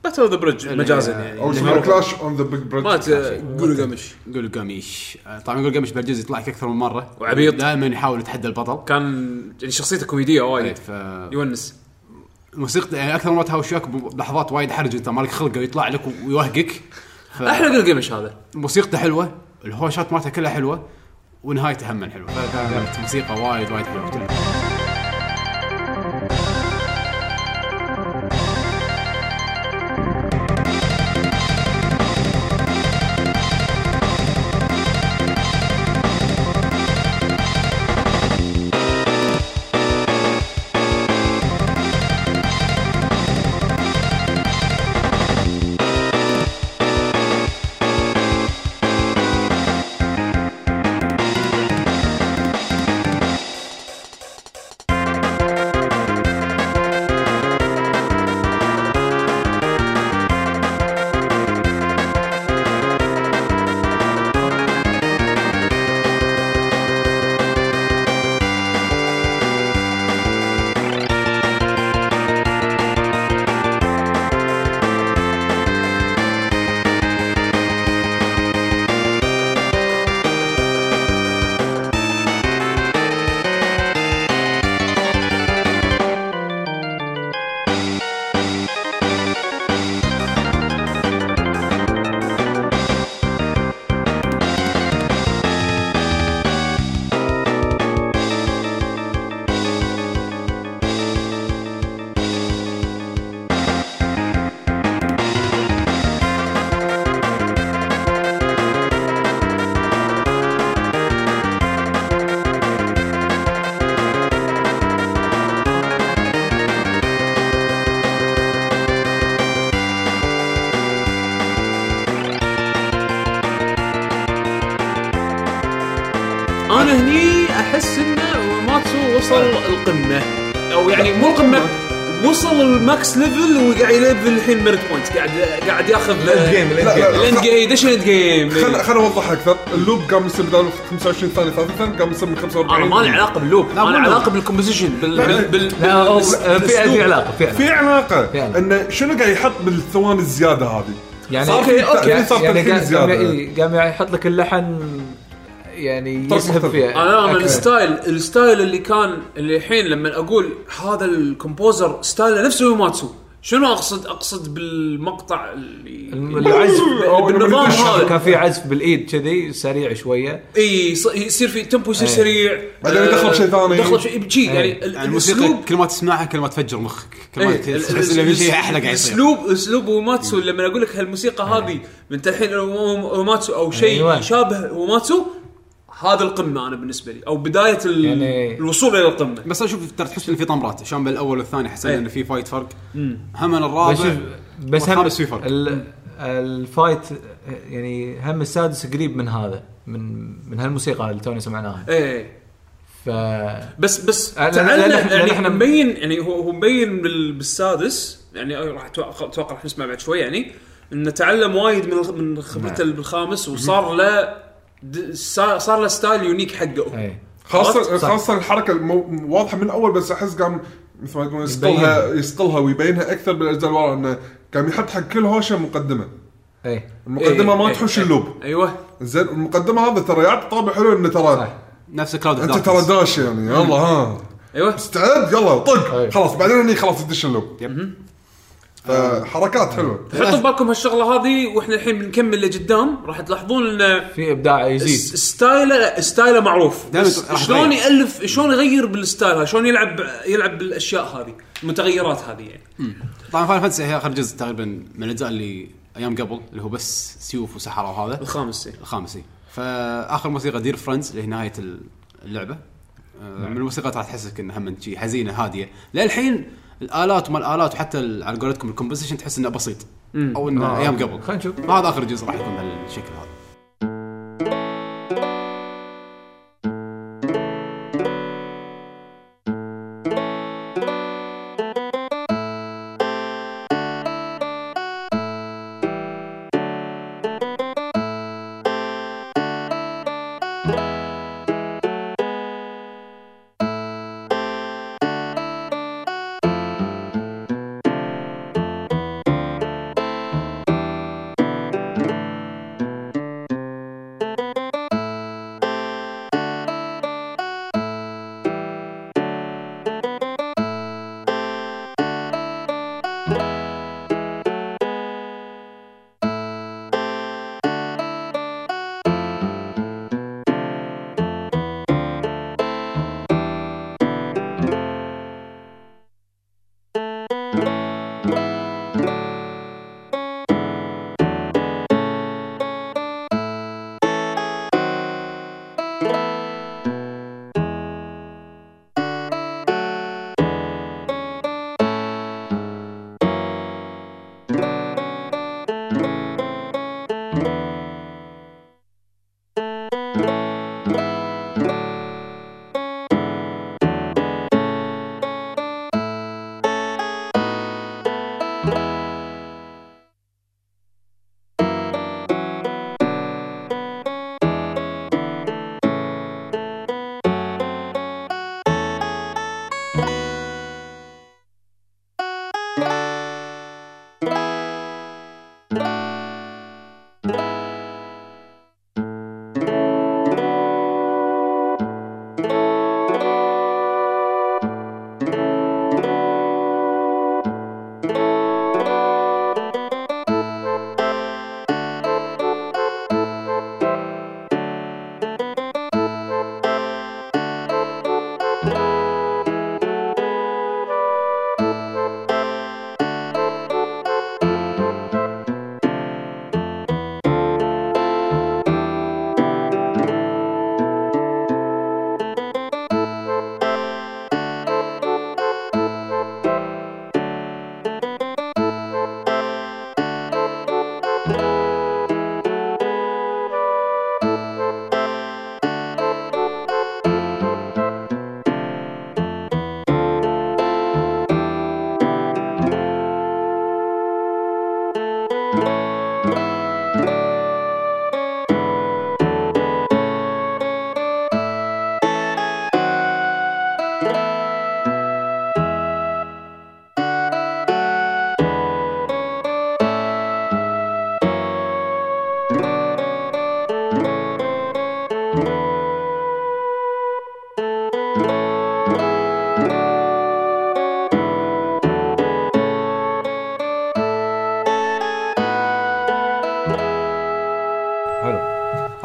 battle of the bridge مجازا يعني أو اسمها clash on the big bridge مالت Gilgamesh. Gilgamesh. آه، طبعا Gilgamesh بالجزء يطلع لك أكثر من مرة. وعبيط. دائما يحاول يتحدى البطل. كان يعني شخصيته كوميدية وايد. ف يونس. موسيقى يعني أكثر مرات هاوشك بلحظات وايد حرج أنت مالك خلقه يطلع لك ويوهقك. ف- أحلى جولو قمش هذا. موسيقته حلوة. الهوشات مالته كلها حلوة ونهايته هم حلوة فكانت موسيقى وايد وايد حلوة. ال max level وقاعد ي level الحين merit point قاعد قاعد ياخذ ال end game لا، لا. ال end game دش ال end game خل خل أوضح أكثر. ال loop قام يصير بدل 25 ثانية 30 ثانية قام يصير من 45 أنا ما لي علاقة بال loop. أنا loop. علاقة بال composition بال بال بال لا هو- بال- في علاقة في علاقة. في علاقة. فعلا. إنه شنو قاعد يحط بالثواني الزيادة هذه؟ يعني okay، okay. يعني يعني قام قام يحط لك اللحن يعني طرف يسهب مختلف. فيه أنا أنا أكثر. ال style ال style اللي كان اللي الحين لما أقول هذا ال composer style ه نفسه Uematsu. شنو أقصد أقصد بالمقطع اللي العزف. لما هذا؟ كان في عزف بالإيد كذي سريع شوية. إي يص- يصير في tempo يصير إيه. سريع. بعدين آه، يدخل شيء ثاني. يدخل شيء. شيء يعني إيه. ال- يعني الموسيقى كل ما تسمعها كل ما تفجر مخك. كل ما إيه، تحس ان في شيء أحلى قاعد يصير. اسلوب اسلوب Uematsu لما أقول لك هالموسيقى هذه من الحين Uematsu أو شيء أيوة. يشابه Uematsu هذا القمة أنا بالنسبة لي أو بداية ال- يعني- الوصول إلى القمة. بس أشوف ترى تحس إن في طمرات عشان بالاول والثاني حسينا إيه. انه في fight فرق. هم بس الرابع شوف بس هم في فرق. ال- ال fight يعني هم السادس قريب من هذا من من هالموسيقى اللي تونا سمعناها. إيه ف بس بس تعلم يعني إحنا- مبين يعني هو هو مبين بال- بالسادس يعني راح أتوقع راح نسمع بعد شوي يعني انه تعلم وايد من من خبرته بالخامس وصار له صار صار له style unique حقه. إيه. خاصه صح. خاصة الحركة المو... واضحة من الأول بس أحس قام مثل ما يقولون يصقلها يصقلها ويبينها أكثر بالأجزاء اللي ورا إنه قام يحط حق كل هوشة مقدمة. إيه. المقدمة إيه، ما إيه، تحوش إيه. ال loop. أيوه. زين المقدمة هذا ترى يعطي طابع حلو إنه ترى صح. نفس Cloud أنت ترى داش يعني. يلا ها. أيوه. استعد يلا طق. خلاص بعدين هني خلاص تدش ال loop. فحركات حلوة. حطوا بالكم هالشغلة هذه وإحنا الحين بنكمل لقدام. راح تلاحظون إن في إبداع يزيد. style ه style ه معروف. شلون. يالف شلون يغير بال style هذا؟ شلون يلعب يلعب بالأشياء هذه؟ المتغيرات هذه يعني. طبعا Final Fantasy هي آخر جزء تقريبا من الأجزاء اللي أيام قبل اللي هو بس سيوف وسحره وهذا. الخامس. الخامسي فآخر موسيقى Dear Friends اللي هي نهاية اللعبة. آه، من الموسيقات راح تحسسك انها هم شي حزينة هادية. للحين الآلات وما الآلات وحتى ال- على قولتكم الكومبوزيشن تحس إنه بسيط. أو إنه آه. أيام قبل. خلينا نشوف. هذا آخر جزء راح يكون بهالشكل هذا.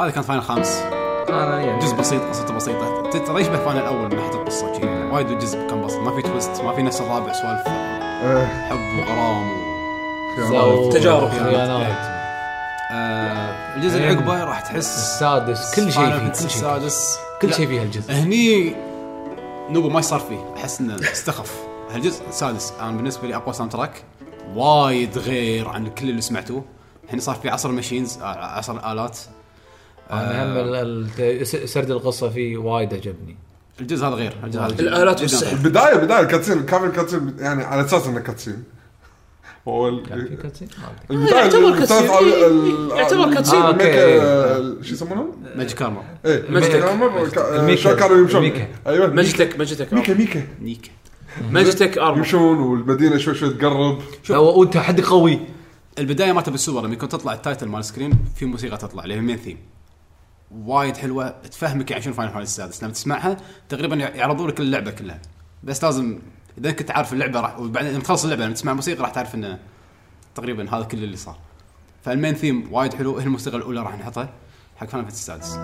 هذا كان Final خامس. أنا يعني جزء بسيط قصته بسيطة. ترى يشبه Final الأول من ناحيه القصة. وايد الجزء كان بسيط. ما في twist ما في نفس الرابع سوالف. إيه، حب وغرام و... تجارب. خيانات. آه الجزء اللي عقبه راح تحس السادس. كل شيء فيه كل شيء. السادس كل شيء فيه الجزء هني Nobuo ما صار فيه. أحس إنه استخف. هالجزء السادس. أنا بالنسبة لي أقوى soundtrack وايد غير عن كل اللي سمعتوه. هني صار في عصر ال machines آه، عصر الالات أنا هم ال- ال- س- سرد القصة فيه وايد عجبني الجزء هذا غير الجزء هذا الآلات جداً والسحر. البداية بداية ال cutscene كان ال cutscene يعني على أساس إنه cutscene هو ال- كان في cutscene ما أدري. البداية يعتبر اللي cutscene. بتعرف على ال- يعتبر cutscene. آه، okay. ال- شو يسمونهم؟ magic armor إيه magic. ال mecha. شلون كانوا يمشون ال mecha. أيوه Magitek Magitek mecha آه. mechanic Magitek armor يمشون والمدينة شوي شوي تقرب لا، وانت حد قوي البداية مالته بالسوبر لما يكون تطلع ال title مال ال screen في موسيقى تطلع اللي هي ال main theme وايد حلوة تفهمك يعني شنو فاينل فانتسي السادس. لما تسمعها تقريبا يعرضوا لك اللعبة كلها. بس لازم إذا كنت عارف اللعبة راح وبعدين لما تخلص اللعبة لما تسمع موسيقى راح تعرف إنه تقريبا هذا كل اللي صار. فال main theme وايد حلو هي الموسيقى الأولى راح نحطها حق فاينل فانتسي السادس.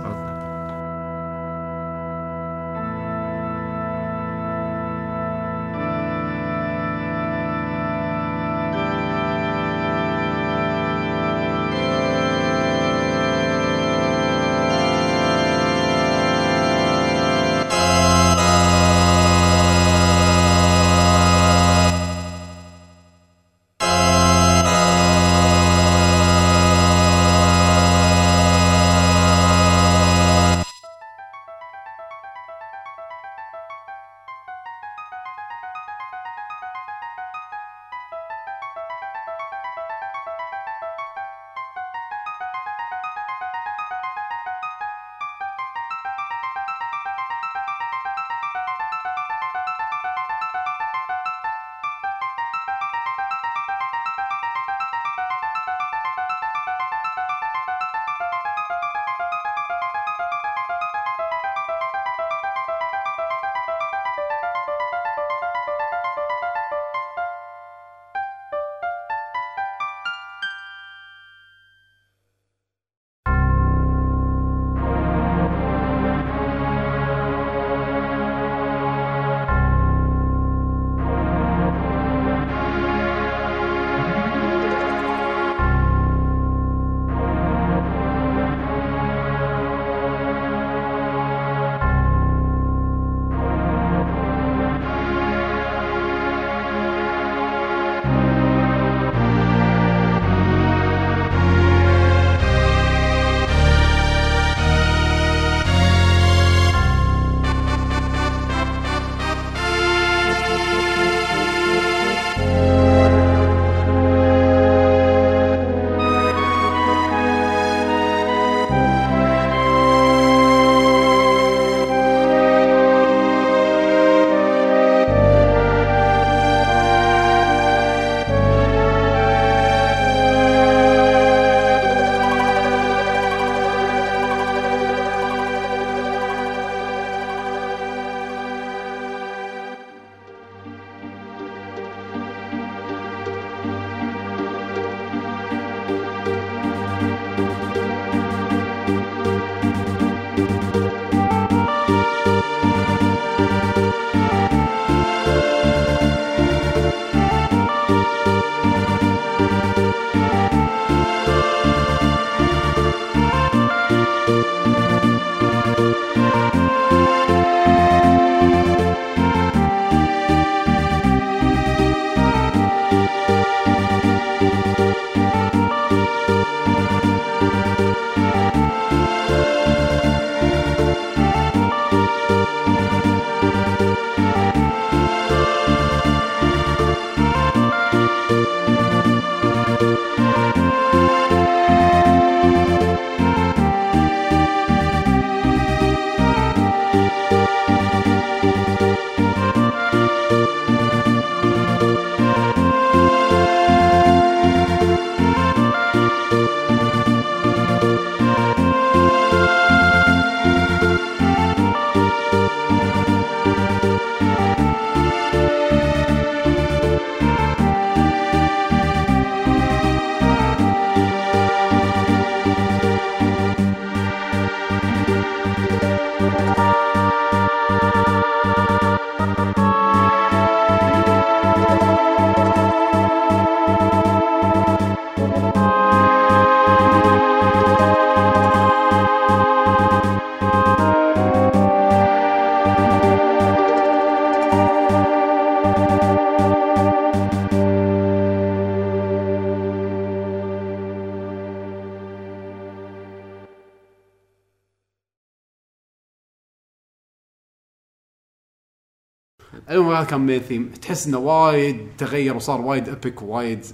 المهم هذا كان main theme تحس إنه وايد تغير وصار وايد epic ووايد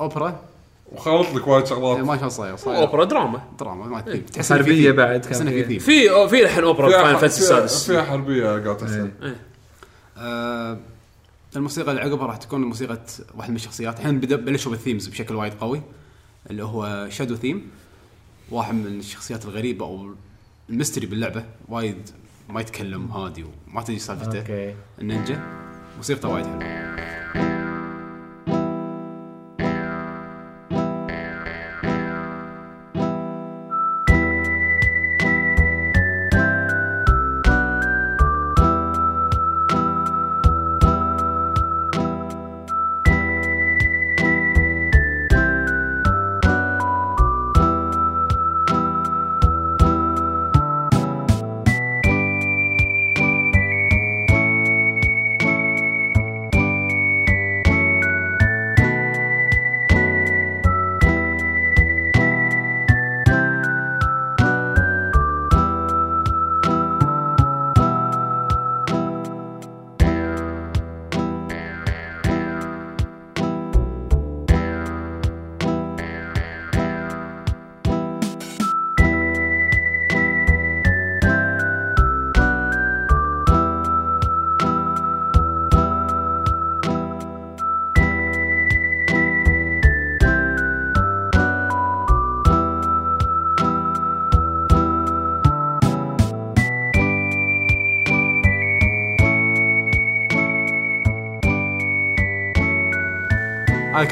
اوبرا وخلط لك وايد إيه، شغلات ما شلون صاير صاير. اوبرا دراما دراما ما ثيم تحس إنه في حربية ثيم. بعد تحس إنه في. ثيم في في الحين اوبرا فيها فاينل فانتسي فيها- السادس. فيها حربية قاعد تصير آه، الموسيقى اللي عقبها راح تكون موسيقى واحد من الشخصيات. الحين بلشوا بال themes بشكل وايد قوي اللي هو شادو ثيم واحد من الشخصيات الغريبة أو الميستري باللعبة وايد ما يتكلم هادي وما تدري سالفته. النينجا موسيقته وايد حلوة.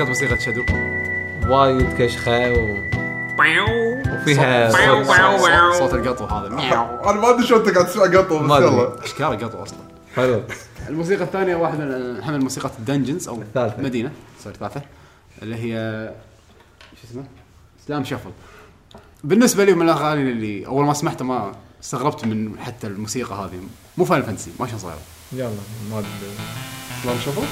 كانت موسيقى شادو. وايد كشخه و... وفيها صوت- القطو هذا. أنا ما أدري شلون أنت قاعد تسمع قطو ما بس أدري. يلا. اشكاله قطو أصلا؟ حلو. الموسيقى الثانية واحدة من اهم موسيقى الدنجنز أو الثالثة. مدينة. سوري ثالثه اللي هي شو اسمه؟ سلام شفل بالنسبة لي من الأغاني اللي أول ما سمعتها ما استغربت من حتى الموسيقى هذه. مو فاينل فانتسي ما شلون صايره يلا ما أدري. سلام شوفوا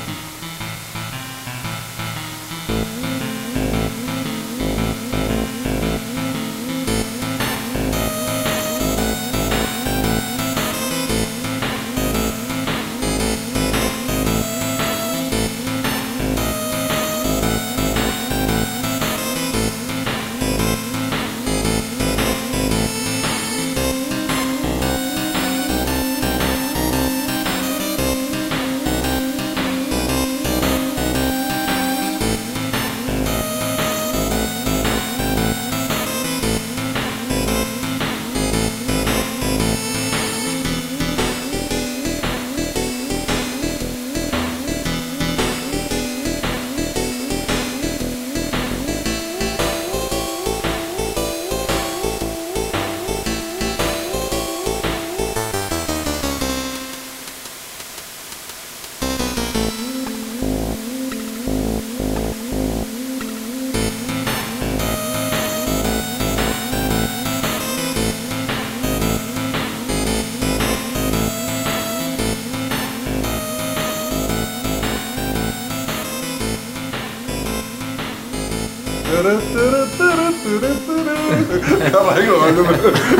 يقول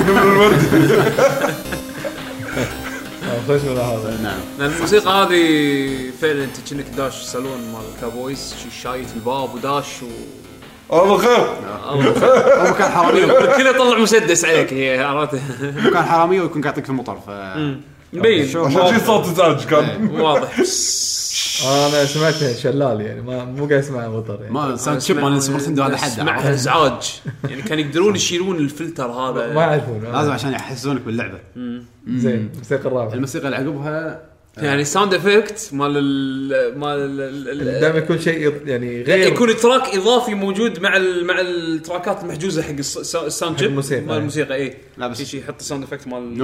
نمر الورد خوش من هذا نعم لأن الموسيقى هذه فعلا انت كأنك داش سالون مال كابويز شي شايت الباب وداش و الله خير. هو كان حرامي. كله طلع مسدس عليك هي عرفت؟ هو كان حرامي ويكون قاعد يعطيك في المطر ف مبين. شو- عشان شي صوت ازعاج كان. واضح. أنا سمعتها شلال يعني. ما مو قاعد اسمع مطر يعني. ما ساوند شيب مال سوبر نتندو هذا حد. سمعها؟ ازعاج يعني كان يقدرون يشيلون الفلتر ما هذا يعرفون. لازم عشان يحسسونك باللعبة. زين الموسيقى الرابعة. الموسيقى اللي عقبها يعني sound effect مال ال مال ال- ال- دائما يكون شيء يعني غير يكون track إضافي موجود مع ال مع التراكات المحجوزة حق الس- الس- ال sound chip الموسيقى، مال إيه. الموسيقى اي لا بس- شي شي يحط الساوند افكت مال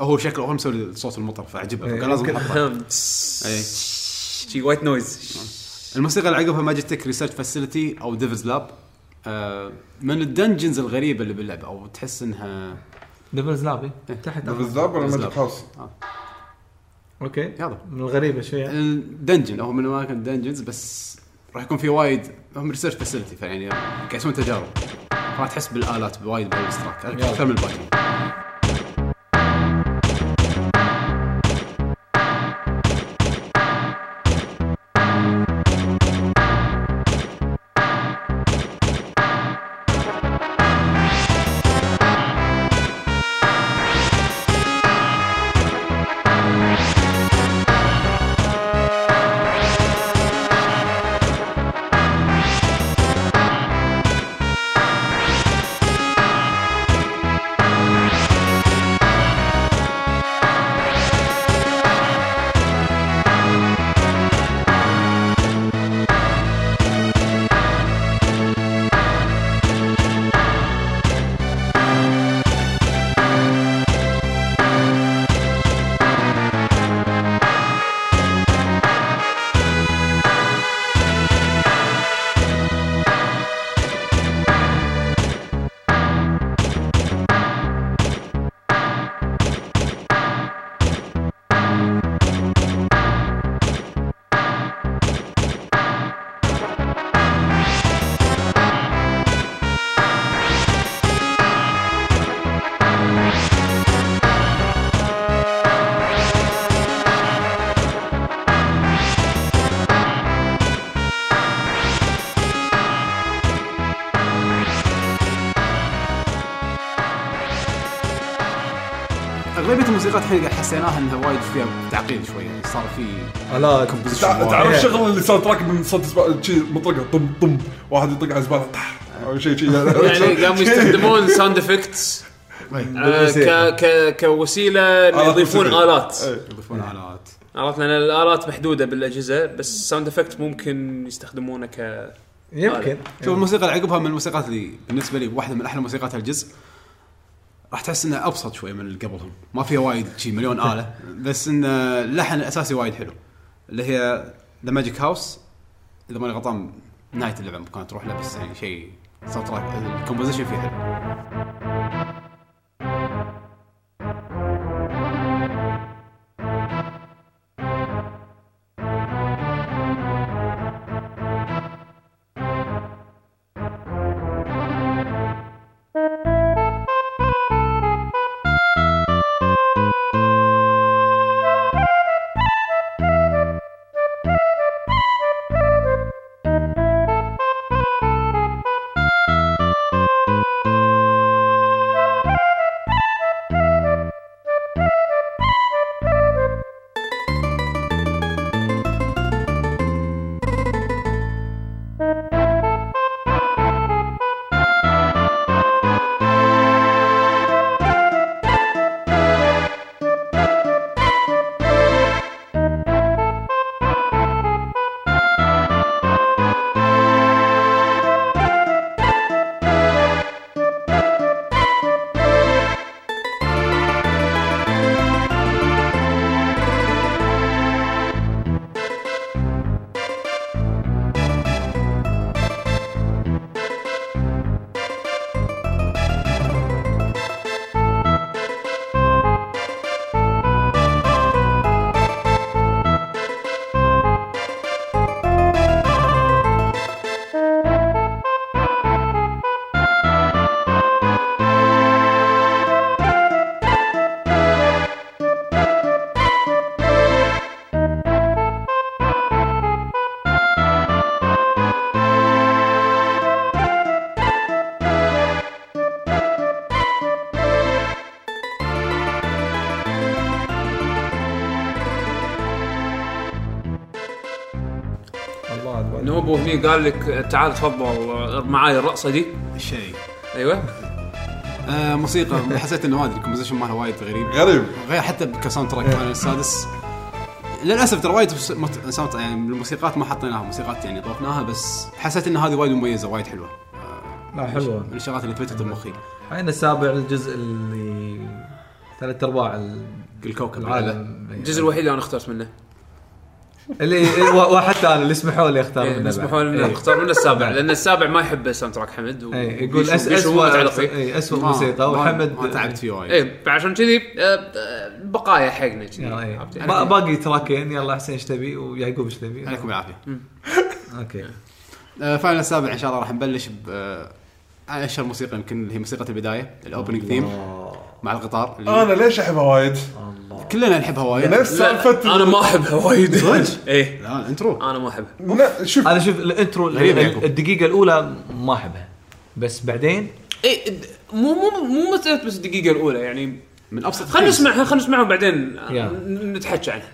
هو شكله هو مسوي صوت المطر فعجبه إيه، فكان لازم هم. اي شي white noise الموسيقى اللي عقبها Magitek Research Facility أو Devil's Lab آه من ال dungeons الغريبة اللي باللعبه أو تحس إنها Devil's Lab تحت بالذات ولا Magic House okay. يلا. من الغريبة شوية. ال dungeon هو من أماكن ال dungeons بس راح يكون في وايد هم research facility فيعني قاعد يسوون تجارب. راح تحس بالآلات بوايد بالاشتراك أكثر من الباقي الموسيقات الحين قاعد حسيناها إنها وايد فيها تعقيد شوي يعني صار في لا تع- تعرف شغل اللي soundtrack من صوت شي مطرقه طم طم واحد يطق على الزباله طح أو شيء شيء يعني قاموا يستخدمون sound effects. ك ك كوسيلة يضيفون. آلات. إيه. يضيفون آلات. عرفت؟ لأن الآلات محدودة بالأجهزة بس sound effect ممكن يستخدمونه ك يمكن. شوف الموسيقى اللي عقبها من الموسيقات اللي بالنسبة لي واحدة من أحلى موسيقات هالجزء راح تحس انها أبسط شوي من اللي قبلهم. ما فيها وايد شي مليون آلة بس إن اللحن الأساسي وايد حلو. اللي هي The Magic House إذا ماني غلطان نهاية اللعبة كانت تروح له بس يعني شيء صوت ال composition فيه حلو. قال لك تعال تفضل معاي الرقصة دي. الشيء. أيوه. آه موسيقى. حسيت إنه ما ادري ال composition مالها وايد غريب. غريب. غير حتى ك soundtrack فاينل السادس. للأسف ترى وايد sound يعني من الموسيقات ما حطيناها. موسيقات يعني ضفناها بس حسيت ان هذه وايد مميزة وايد حلوة. لا حلوة. من الشغلات اللي ثبتت بمخي الحين السابع الجزء اللي ثلاث أرباع ال- الكوكب العالم. الجزء الوحيد اللي أنا اخترت منه. اللي و- وحتى أنا اللي اسمحوا لي أختار إيه، منه يسمحون بعد. لنا إيه. نختار من السابع لأن السابع ما يحب ال soundtrack حمد و- اي يقول اسوء اي اسوء موسيقى. وحمد ما تعبت فيه وايد. إيه فعشان كذي آه، آه، بقايا حقنا كذي. إيه. باقي تراكين يلا حسين إيش تبي؟ ويعقوب إيش تبي؟ عليكم بالعافية. okay. آه فاينل السابع إن شاء الله راح نبلش ب أشهر موسيقى يمكن اللي هي موسيقى البداية ال opening theme مع القطار. اللي أنا ليش أحبها وايد؟ كلنا نحبها وايد نفس سالفة أنا ما احبها وايد صدق؟ إيه. لا ال intro. أنا ما أحبها. لا، شوف. أنا شوف ال intro غريب يا يعقوب. الدقيقة الأولى ما أحبها. بس بعدين؟ إيه مو مو مو مساله بس الدقيقة الأولى يعني من أبسط خلينا. نسمعها خلينا نسمعها وبعدين نتحكى عنها.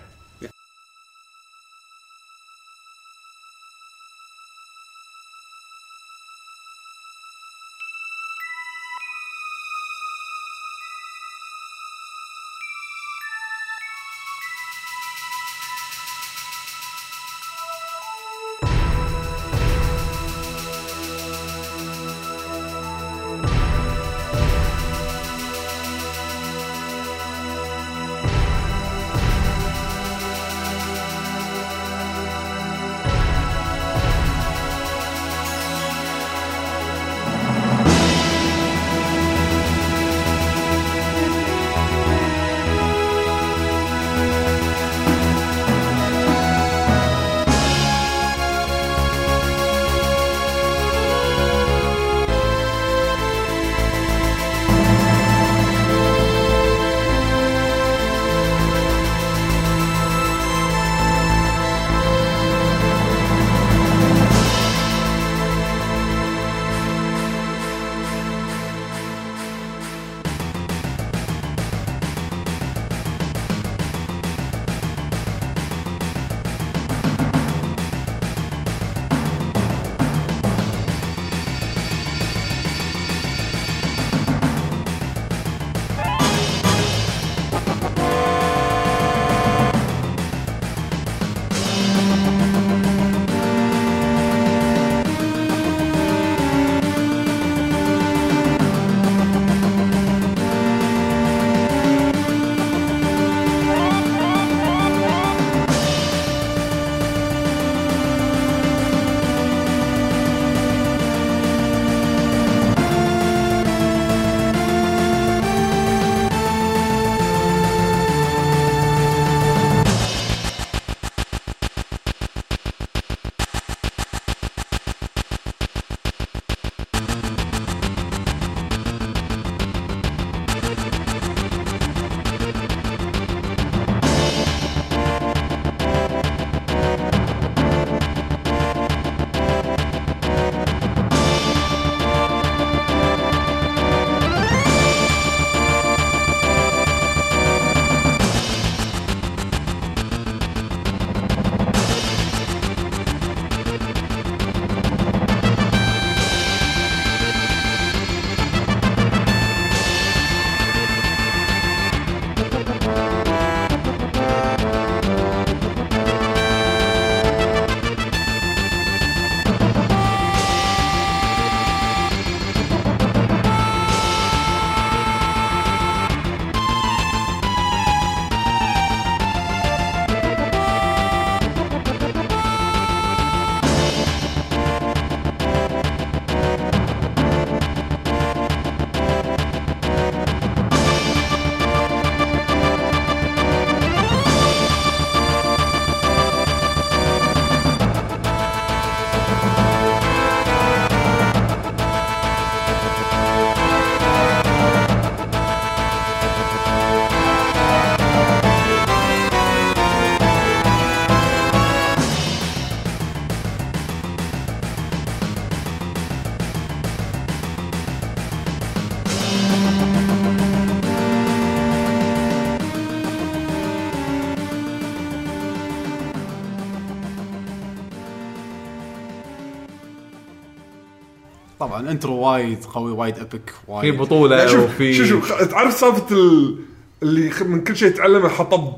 طبعا. intro وايد قوي وايد epic في وايد بطولة لا، شوف وفي شوف شوف تعرف سالفة ال- اللي من كل شيء تعلمه حطه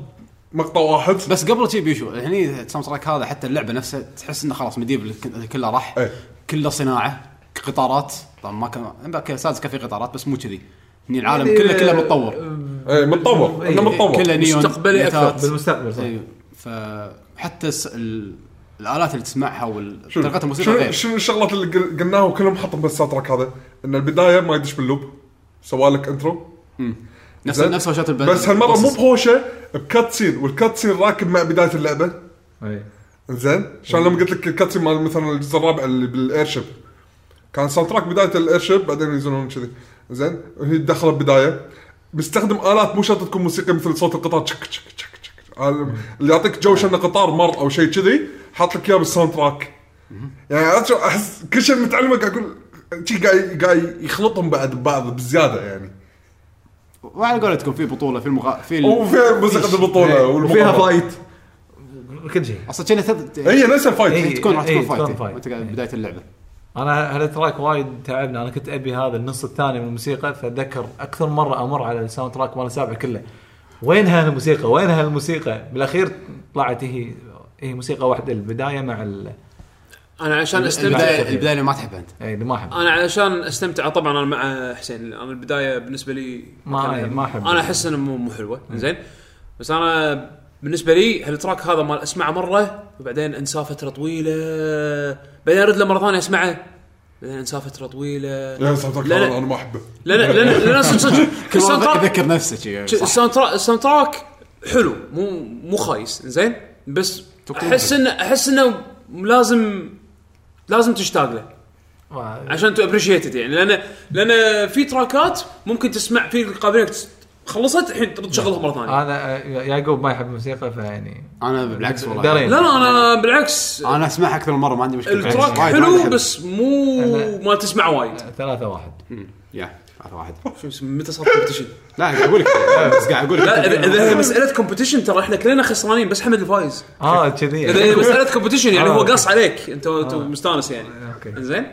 مقطع واحد؟ بس قبل شي بيشو هني ال soundtrack هذا حتى اللعبة نفسها تحس إنه خلاص medieval كله راح. إيه. كله صناعة قطارات. طبعا ما كان سادس كان في قطارات بس مو كذي. هني العالم يعني كله كله متطور. إيه متطور إيه، إنه متطور. كله نيون مستقبلي. ليتات. بالمستقبل صح. أيوه فحتى ال- الآلات اللي تسمعها شنو والطريقة الموسيقى شنو, غير. شنو الشغلات اللي قل- قلناها وكلهم حطهم بالساوند تراك هذا. إن البداية ما يدش باللوب سوالك انترو نفس زين؟ نفس وشات البل بس هالمرة مو. بهوشة بكات سين والكات سين راكب مع بداية اللعبة. إي. زين؟ شلون لما قلت لك الكات سين مال مثلا الجزء الرابع اللي بالايرشيب كان ساوند تراك بداية الايرشيب بعدين ينزلون كذي. زين؟ وهي دخلت بداية. بيستخدم آلات مو شرط تكون موسيقى مثل صوت القطار تشك تشك تشك. اللي يعطيك جو شنه قطار مر أو شيء كذي حاط لك إياه بالساوند تراك. يعني أحس كل شيء متعلمه قاعد أقول شي قاعد قاعد يخلطهم بعد ببعض بزيادة يعني. وعلى قولتكم في بطولة في المغا في ال- وفيها موسيقى البطولة إيه. وفيها. فايت كل شيء. أصلا كنا ثلاث هي نفس الفايت إيه. تكون راح إيه، تكون تكون فايت فايت. وأنت قاعد بداية اللعبة. أنا هالتراك وايد تعبني. أنا كنت أبي هذا النص الثاني من الموسيقى فأتذكر أكثر مرة أمر على الساوند تراك مال السابع كله. وينها الموسيقى؟ وينها الموسيقى؟ بالأخير طلعت هي هي موسيقى واحدة البداية مع ال أنا عشان استمتع البداية اللي ما تحبها أنت. اللي ما احب أنا علشان أستمتع طبعا أنا مع حسين أنا البداية بالنسبة لي ما- ما أحب. أنا أحس انه مو مو حلوة. زين؟ بس أنا بالنسبة لي ه ال track هذا مال أسمعه مرة وبعدين انساه فتره طويلة. بعدين أرد له مرة ثانية أسمعه. بعدين انساه فتره طويلة. يا soundtrack لا، لا. أنا ما أحبه. لأن لأن لأن صدق صدق. كل ال soundtrack شي صح. ال soundtrack ال soundtrack حلو مو مو خايس زين؟ بس أحس انه أحس إنه لازم لازم تشتاق له. ما- عشان تو appreciated يعني. لأن لأن في track ات ممكن تسمع في تس- خلصت الحين ترد تشغلها مرة ثانية. أنا آه، يعقوب ما يحب الموسيقى فيعني أنا بالعكس والله. دارين. لا لا أنا بالعكس. أنا أسمعها أكثر من مرة ما عندي مشكلة. ال track حلو. بس مو ما تسمعه وايد. ثلاثة واحد. يا هذا واحد. شو اسمه متى صار competition؟ لا قاعد أقول لك. بس قاعد أقول لك. لا إذا هي مسألة competition ترى إحنا كلنا خسرانين بس حمد الفايز. آه كذي. إذا هي مسألة competition يعني آه. هو قص عليك. أنت أنت مستانس يعني. okay. زين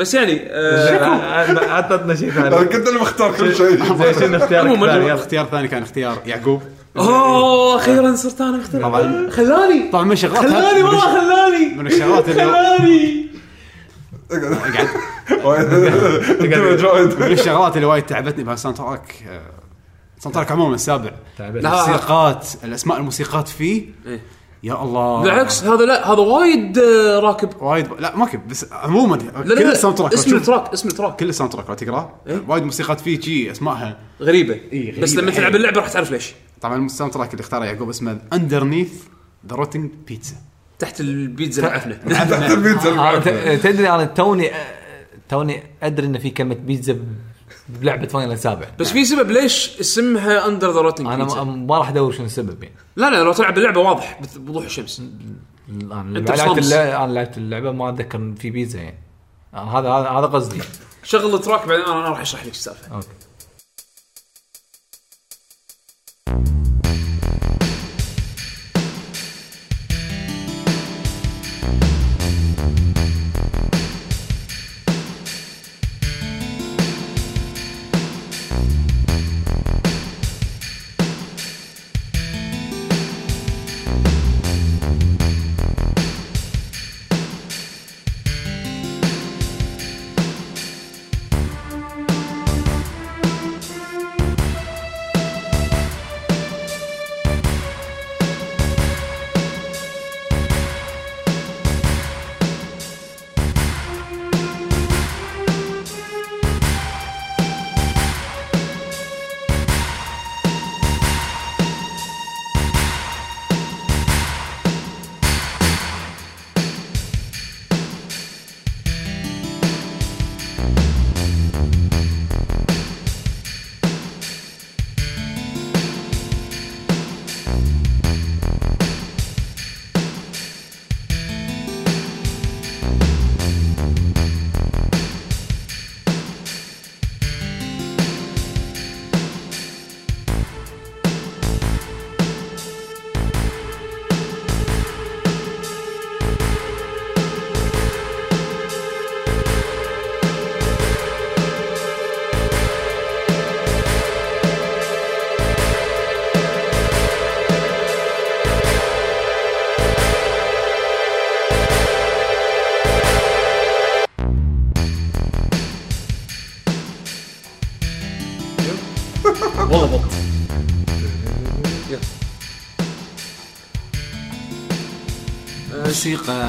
بس يعني آه عطتنا شيء أنا ثاني كنت اللي مختار كل شيء. زين شنو اختيارك عموماً، الثاني يلا الاختيار الثاني كان اختيار يعقوب. أوه أخيرا صرت أنا مختار. طبعاً. خلاني. طبعا من شغلات خلاني والله خلاني. من الشغلات اللي خلاني. جويد من الشغلات اللي وايد تعبتني به ال soundtrack ال soundtrack عموما السابع. تعبت. لا. الموسيقات الأسماء الموسيقات فيه. إيه. يا الله. بالعكس هذا لا هذا وايد آه، راكب. وايد لا ما كيف بس عموما لا كل لا ال soundtrack اسم ال track اسم ال track. كل ال soundtrack لو تقرا إيه. وايد موسيقات فيه شي أسمائها. غريبة. إيه، غريبة. بس لما. تلعب اللعبة راح تعرف ليش. طبعا ال soundtrack اللي اختاره يعقوب اسمه Underneath the Rotting Pizza تحت البيتزا العفنه تحت البيتزا آه،. ت- تدري أنا توني توني أدري ان في كلمة بيتزا بلعبة Final السابع بس في سبب ليش اسمها Under the Rotting أنا ما- ما راح أدور شنو السبب يعني. لا لا لو تلعب اللعبة واضح بث- بوضوح الشمس. أنا أنت لعبت بصمص. اللعبه أنا لعبت اللعبة ما أتذكر إن في بيتزا يعني. هذا هذا هذا قصدي. شغل ال track بعدين أنا أنا راح أشرح لك السالفة. okay.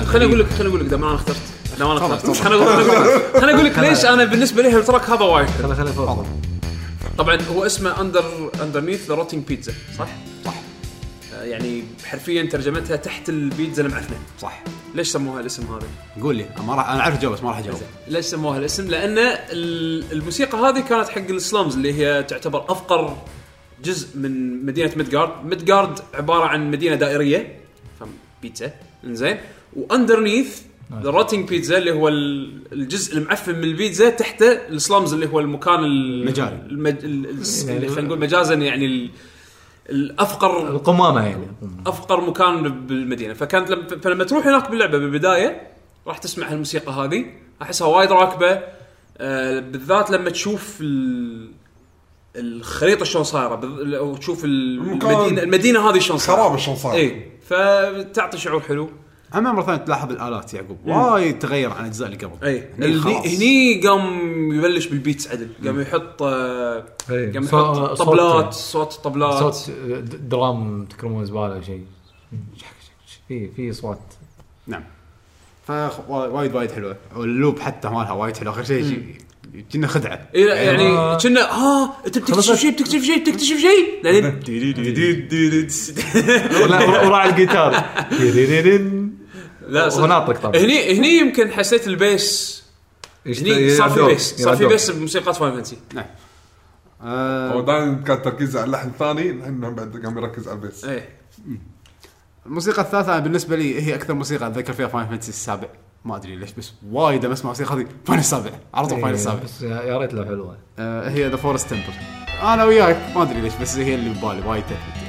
خليني أقول لك خليني أقول لك دام أنا اخترت. دام أنا اخترت. خليني أقول لك خليني ليش أنا بالنسبة لي ال track هذا وايد حلو. خلي خلي فرصه طبعا هو اسمه under Underneath the Rotting Pizza صح؟ صح. يعني حرفيا ترجمتها تحت البيتزا المعفنه صح. ليش سموها الاسم هذا؟ قول لي. ما راح أنا أعرف الجواب بس ما راح أجاوب. ليش سموها الاسم؟ لأن ال- الموسيقى هذه كانت حق ال slums اللي هي تعتبر أفقر جزء من مدينة ميدجار، ميدجار عبارة عن مدينة دائرية. بيتزا. إنزين. و Underneath the Rotting Pizza اللي هو ال- الجزء المعفن من البيتزا تحته ال slums اللي هو المكان ال- مجاري. المج... ال- ال- اللي خلينا نقول مجازا يعني ال- الافقر القمامة يعني. أفقر مكان بالمدينة. فكانت لما فلما تروح هناك باللعبة بالبداية راح تسمع هالموسيقى هذه. أحسها وايد راكبة. آه بالذات لما تشوف ال- الخريطة شلون صايرة. بال- أو تشوف المكان- المدينة المدينة هذه شلون صايرة. خراب شلون صار اي فتعطي شعور حلو. أما مرة ثانية تلاحظ الآلات يعقوب. وايد تغير عن الاجزاء اللي قبل. اي هني هني, خلاص. هني قام يبلش بال beats عدل. قام يحط آه، إي. قام يحط صوت- طبلات صوت طبلات. صوت drum تكرمون زبالة شيء. في في أصوات. نعم. ف وايد وايد حلوة. وال loop حتى مالها وايد حلو. آخر شيء كنا خدعة. إيه يعني آه. كنا ها أنت بتكتشف شيء بتكتشف شيء بتكتشف شيء. بعدين وراعي الجيتار. لا صدق. وناطق طبعا. هني هني يمكن حسيت ال bass. هني صار في bass صار في bass بموسيقات Final Fantasy نعم. هو آه دائما كان تركيزه على اللحن الثاني الحين بعد قام يركز على ال bass. إيه. الموسيقى الثالثة بالنسبة لي هي أكثر موسيقى أتذكر فيها Final Fantasy السابع. ما أدري ليش بس وايد لما اسمع الموسيقى هذه. فاين السابع على طول فاين السابع. بس يا ريت لو حلوة. آه هي ذا فورست تمبل أنا وياك ما أدري ليش بس هي اللي ببالي وايد تثبت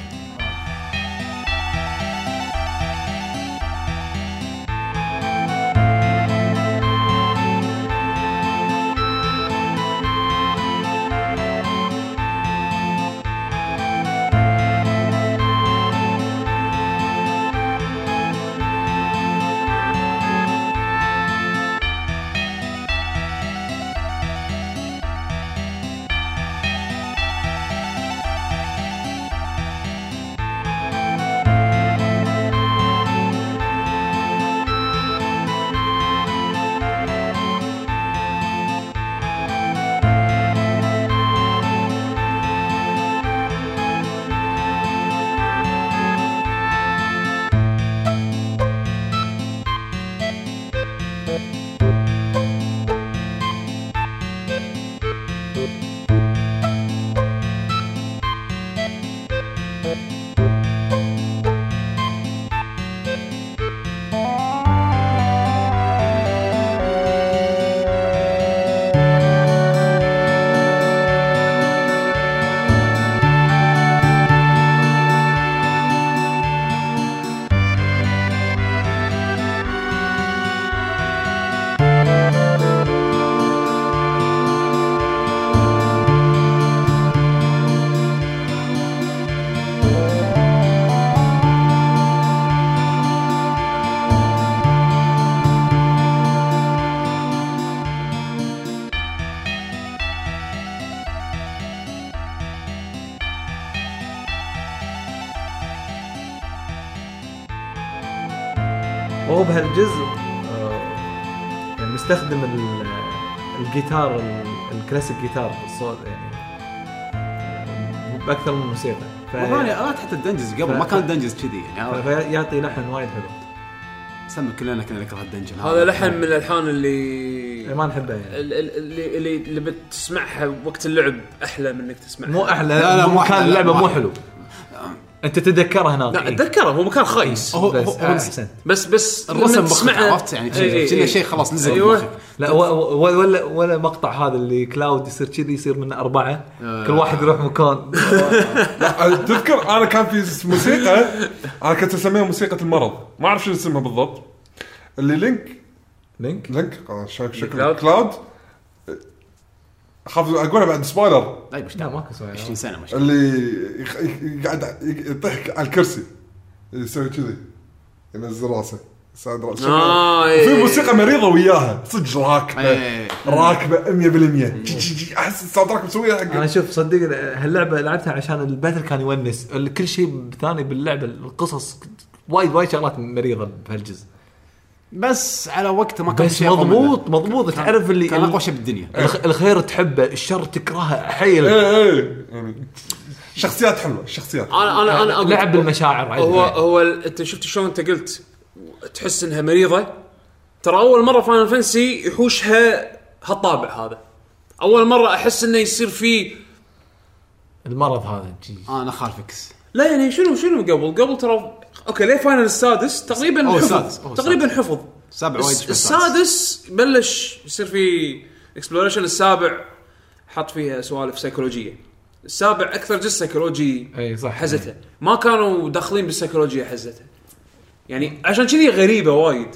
الكلاسيك جيتار الصوت يعني. باكثر من موسيقى. ف- وثاني الات حتى الدنجز قبل ما كان دنجز كذي يعني. فيعطي لحن وايد حلو. سمي كلنا كنا نكره الدنجن هذا لحن من الألحان اللي إيه، ما نحبه يعني. ال- ال- اللي اللي اللي بتسمعها وقت اللعب أحلى من إنك تسمعها. مو أحلى لا، لا، مو كان اللعبه مو. حلو. أنت تتذكره هناك لا إيه. أتذكره هو مكان خايس. هو بس هو آه، هو احسنت بس بس الرسم تسمعها- عرفت يعني إيه، إيه، إيه. شيء خلاص نزل. بمخك لا ولا ولا مقطع هذا اللي كلاود يصير كذي يصير منه أربعة. آه. كل واحد يروح مكان. لا، تذكر أنا كان في موسيقى أنا كنت أسميها موسيقى المرض. ما أعرف شنو اسمها بالضبط. اللي لينك لينك؟ لينك؟ آه، شكله كلاود؟ اخاف أقولها بعد سبويلر طيب إيش لا ماكو سؤال 20 سنة مش اللي يخ- يقعد يطيح على الكرسي يسوي كذي ينزل راسه soundtrack آه، إيه. في موسيقى مريضة وياها صدق راكبة. إيه. راكبة 100% جي- جي- جي. أحس ال soundtrack مسويها أنا حق شوف صدق هاللعبة لعبتها عشان ال battle كان يونس. ال- كل شيء ثاني باللعبة القصص وايد وايد شغلات مريضة بهالجزء. بس على وقته ما كان بس شيء. مضبوط مضبوط. تعرف اللي كان أقوى شيء بالدنيا. الخ- الخير تحبه الشر تكرهه حيل. إيه إيه. يعني شخصيات حلوة الشخصيات أنا أنا أنا أقول- لعب بالمشاعر. هو هو أنت شفت شلون أنت قلت تحس إنها مريضة؟ ترى أول مرة Final Fantasy يحوشها هالطابع هذا. أول مرة أحس إنه يصير فيه المرض هذا جي. أنا خالفك. لا يعني شنو شنو قبل؟ قبل ترى أوكي ليه Final السادس؟ تقريبا أو حفظ. السادس، أو تقريبا حفظ. سابع وايد الس- السادس. بلش يصير في exploration السابع حط فيها سوالف سيكولوجيه السابع أكثر جزء سيكولوجي اي صح. حزتها ما كانوا داخلين بالسيكولوجيا حزتها يعني عشان كذي غريبة وايد.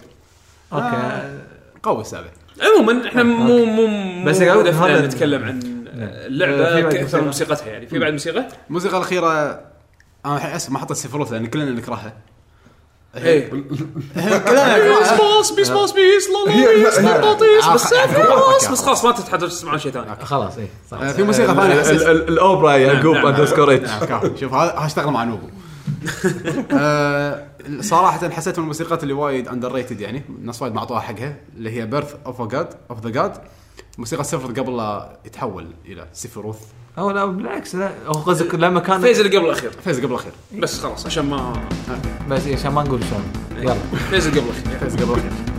أوكي. قوي السابع عموما إحنا مو مو مو بس هدفنا هذا- نتكلم عن آه، اللعبة في بعد أكثر موسيقى. موسيقتها يعني. في بعد موسيقى؟ الموسيقى الأخيرة أنا الحين أسف ما حطيت Sephiroth لأن كلنا نكرهها إيه. كلنا بيس نكرهها باص بيس باص بيس هي- لا بيس هي- بطاطيس آه، بس خ- خلاص بس خلاص ما تتحدث تسمعون شيء ثاني خلاص اي صح آه، في موسيقى ثانية. ال- حسيت- ال- الأوبرا يعقوب نعم، نعم. اندرسكور اتش نعم، كافي. شوف هذا هاشتغل مع نوبو آه، صراحة حسيت من الموسيقات اللي وايد اندر ريتد يعني الناس وايد معطوها حقها اللي هي بيرث اوف جاد اوف ذا جاد موسيقى سيفروث قبل لا يتحول إلى سيفروث هو لا بالعكس لا. هو قصدك لما كان فيز اللي قبل الأخير. فاز قبل الأخير. بس خلاص عشان ما بس إيه، عشان ما نقول شلون. يلا. فيز اللي قبل الأخير. فاز قبل الأخير.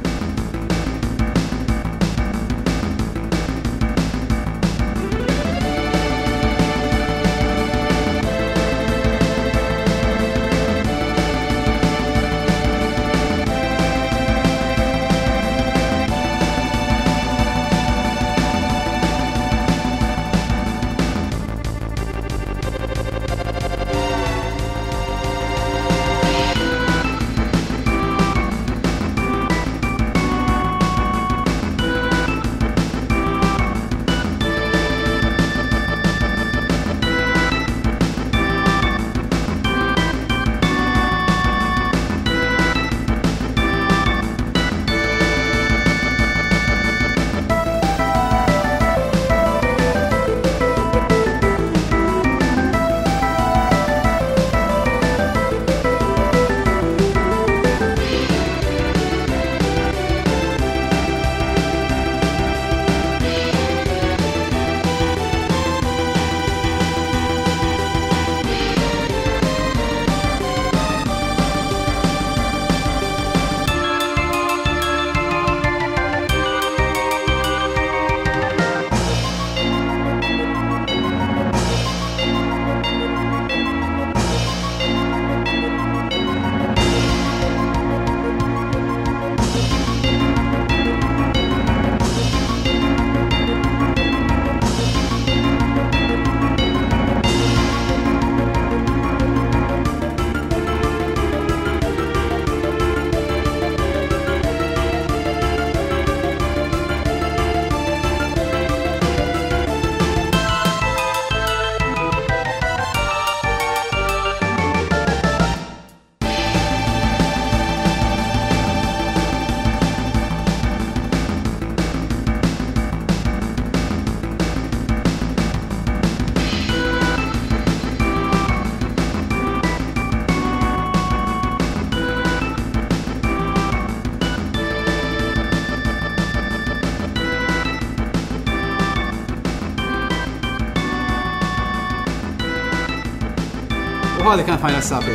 فاينل السابع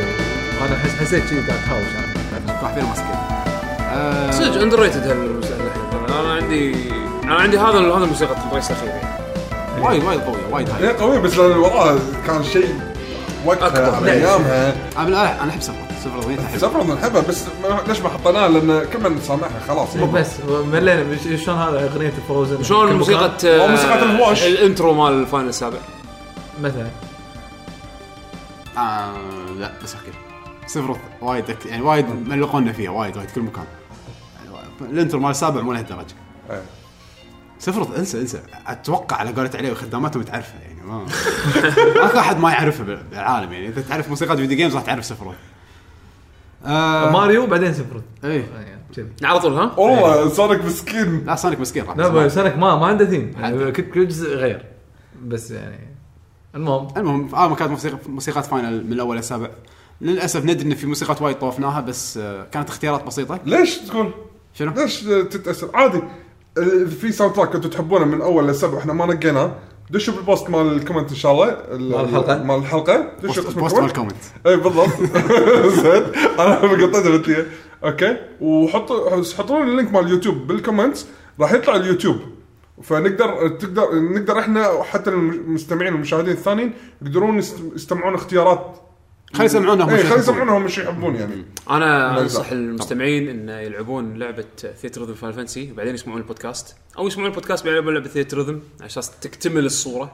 أنا حس حسيت كذي قاعد تهاوش. واحد فينا ماسكين صدق اندر ريتد هالموسيقى. أنا عندي أنا عندي هذا هذا موسيقى الرئيس الاخير يعني. وايد وايد قوية وايد هاي. هي قوية بس لأن وراها كان شيء وقتها. على أيامها. أنا أنا أنا أحب سفر سفر ضميت احب سفر نحبها بس ليش ما حطيناه لأن كل من سامعها خلاص. مو بس ملينا شلون هذا أغنية فروزن شلون موسيقى موسيقى الهواش. الإنترو مال الفاينل السابع مثلا. آه لا بس أحكي. سفر وايد يعني وايد ملقونا فيها وايد وايد كل مكان. الانتر مال السابع مو لهالدرجه إيه. سفر انسى انسى. أتوقع على قولة عليه وخداماتهم تعرفها يعني ما ماكو أحد ما يعرفها بالعالم يعني إذا تعرف موسيقى فيديو جيمز راح تعرف سفر آه ماريو بعدين سفرت إيه. كذي على طول ها؟ والله سونيك مسكين. لا سونيك مسكين لا سونيك ما ما عنده ثيم. يعني كل كل جزء غير. بس يعني المهم. المهم آه ما كانت موسيقى موسيقات Final من الأول للسابع. للأسف ندري إن في موسيقات وايد طوفناها بس آه كانت اختيارات بسيطة. ليش تقول؟ شنو؟ ليش تتأثر؟ عادي. ال- في soundtrack كنتوا تحبونه من اول للسبع إحنا ما نقيناه. دشوا بال post مال ال comment إن شاء الله. ال- مال الحلقة؟ مال الحلقة. دشوا post قسم post مال ال comment إي بالضبط. زين. أنا قطيته بالتيه okay. وحطوا حطوا لنا ال link مال اليوتيوب بال comments راح يطلع اليوتيوب. فنقدر تقدر نقدر إحنا وحتى المستمعين والمشاهدين الثانيين يقدرون يست- يستمعون اختيارات خلي يسمعونا هم اي خلي. يسمعونهم إيش يحبون يعني أنا أنصح. المستمعين انه يلعبون لعبة Theatrhythm Final Fantasy وبعدين يسمعون البودكاست أو يسمعون البودكاست بعدين يلعبون لعبة Theatrhythm على أساس تكتمل الصورة.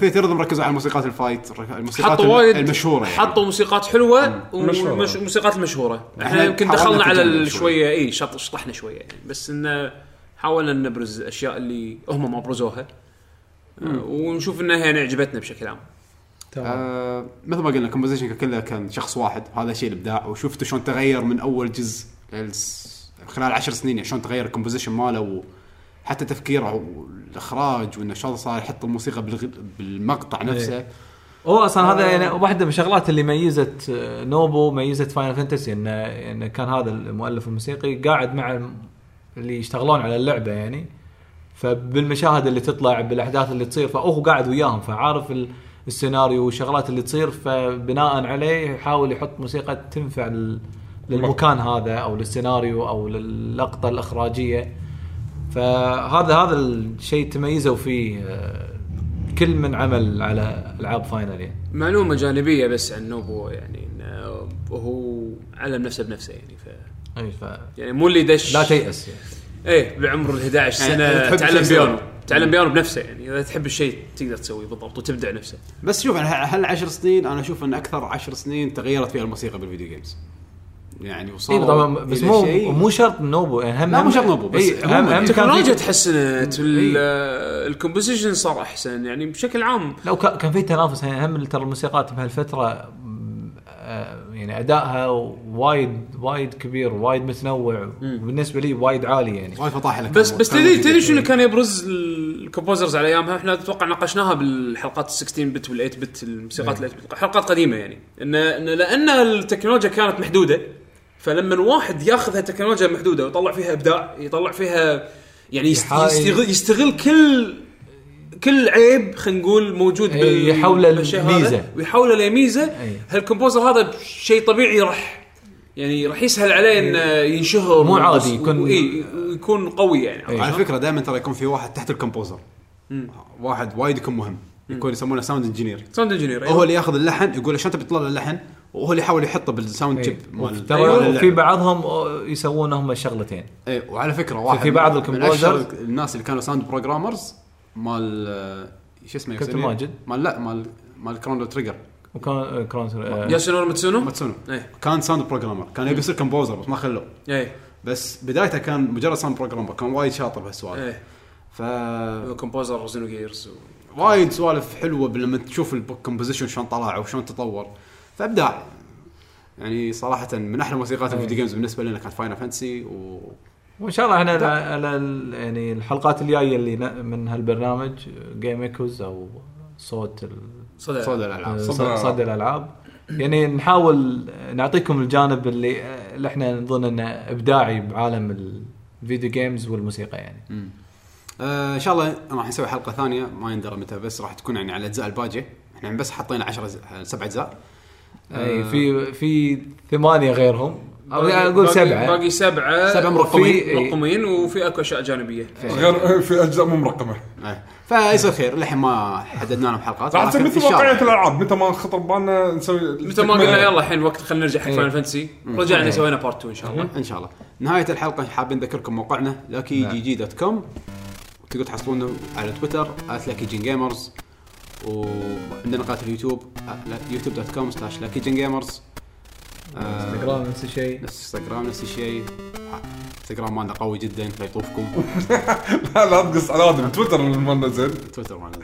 Theatrhythm ركزوا على موسيقات ال fight الموسيقات حطوا وايد المشهورة يعني. حطوا موسيقات حلوة مشهورة. والموسيقات المشهورة إحنا إحنا يمكن دخلنا على. شوية إي شط شطحنا شوية يعني بس انه حاولنا نبرز الأشياء اللي هم ما برزوها. آه، ونشوف إنها يعني عجبتنا بشكل عام. تمام. آه مثل ما قلنا composition كله كان شخص واحد. هذا شيء الإبداع. وشفتوا شلون تغير من أول جزء للس- خلال عشر سنين. يعني شلون تغير ال composition ماله وحتى تفكيره والاخراج وإنه شلون صار يحط الموسيقى بالغ... بالمقطع نفسه. هو أصلا هذا يعني واحدة من الشغلات اللي ميزت آه، نوبو ميزت Final Fantasy انه انه كان هذا المؤلف الموسيقي قاعد مع الم- اللي يشتغلون على اللعبة يعني. فبالمشاهد اللي تطلع بالأحداث اللي تصير فهو قاعد وياهم فعارف ال- السيناريو والشغلات اللي تصير فبناء عليه يحاول يحط موسيقى تنفع لل- للمكان هذا أو للسيناريو أو للقطه الإخراجية. فهذا هذا الشيء تميزوا فيه آه، كل من عمل على ألعاب فاينل يعني. معلومة جانبية بس عن نوبو يعني هو علم نفسه بنفسه يعني ف أي ف يعني مو اللي دش لا تيأس يعني. إيه بعمر ال 11 يعني سنة تحب تعلم شيء بيانو. تعلم بيانو بنفسه يعني إذا تحب الشيء تقدر تسويه بالضبط وتبدع نفسه. بس شوف هل عشر سنين؟ أنا أشوف أن أكثر عشر سنين تغيرت فيها الموسيقى بال video games يعني وصلوا اي طبعا بس مو شيء- مو شرط نوبو يعني هم لا، مو شرط نوبو، بس إي، هم هم كان التكنولوجيا تحسنت وال- ال composition صار أحسن يعني بشكل عام. لو كان كان في تنافس يعني هم ترى الموسيقات بهالفترة يعني أدائها وايد وايد كبير وايد متنوع. وبالنسبه لي وايد عالي يعني. وايد فطاحل لك. بس كان- بس تدري. تدري شنو اللي كان يبرز ال composers على ايامها إحنا أتوقع ناقشناها بالحلقات ال 16 bit وال 8 bit الموسيقات ال 8 bit. حلقات قديمة يعني. ان إن لأن التكنولوجيا كانت محدودة فلما واحد ياخذ هالتكنولوجيا المحدوده ويطلع فيها إبداع يطلع فيها يعني يستغل, يستغل كل كل عيب خلينا نقول موجود إيه، بال- يحوله بالشيء هذا، لميزة. ويحوله لميزة. إيه. هال composer هذا شيء طبيعي راح يعني راح يسهل عليه إنه ينشهر مو عادي، يكون- وإيه، ويكون قوي يعني. إيه. على فكرة دائما ترى يكون في واحد تحت ال composer. واحد وايد يكون مهم. يكون يسمونه sound engineer sound engineer هو اللي ياخذ اللحن يقول له شلون تبي تطلع اللحن؟ وهو اللي يحاول يحطه بال sound chip مال ترى في. بعضهم يسوون هم الشغلتين اي وعلى فكرة واحد في بعض من ال composers- أشهر الناس اللي كانوا sound programmers مال آه، شو اسمه كابتن؟ ماجد. مال لا مال مال Chrono Trigger. وكان كرون آه، ياسونوري ماتسونو؟ ماتسونو. إيه. كان sound programmer كان يبي يصير composer بس ما خلوه. إيه. بس بدايته كان مجرد sound programmer كان وايد شاطر بهالسوالف. إيه. ف composer Xenogears وايد سوالف حلوة لما تشوف ال composition شلون طلع وشلون تطور. فأبداع. يعني صراحة من أحلى موسيقات ال video games بالنسبة لنا كانت Final Fantasy و وإن شاء الله إحنا على- يعني الحلقات الجاية اللي من هالبرنامج Game Echoes أو صوت ال- صدى الألعاب. صد- صدى الألعاب. يعني نحاول نعطيكم الجانب اللي اللي إحنا نظن إنه إبداعي بعالم ال video games والموسيقى يعني. آه إن شاء الله راح نسوي حلقة ثانية ما يندرى متى بس راح تكون يعني على الاجزاء الباقيه إحنا بس حطينا 10 أز- سبع أجزاء. أي في في ثمانية غيرهم. أو أقول باقي- سبعة. باقي سبعة سبعة مرقمين. في- مرقمين وفي أكو أشياء جانبية. غير في أجزاء مو مرقمة. آه. فيصير خير للحين ما حددنا لهم حلقات راح تصير إن مثل. واقعيه الألعاب متى ما خطر بالنا نسوي متى ما قلنا يلا الحين وقت خلينا نرجع حق إيه. Final Fantasy رجعنا سوينا part 2 إن شاء الله. إن شاء الله. نهاية الحلقة حابين نذكركم موقعنا لاكي. GG dot com تقدروا تحصلونه على تويتر لاكي جين جيمرز وعندنا قناة اليوتيوب يوتيوب dot com slash لاكي جين جيمرز انستغرام نفس الشيء. نفس انستغرام نفس الشيء. انستغرام مالنا قوي جدا فيطوفكم. لا لا تقص على هذا بتويتر مالنا زين تويتر مالنا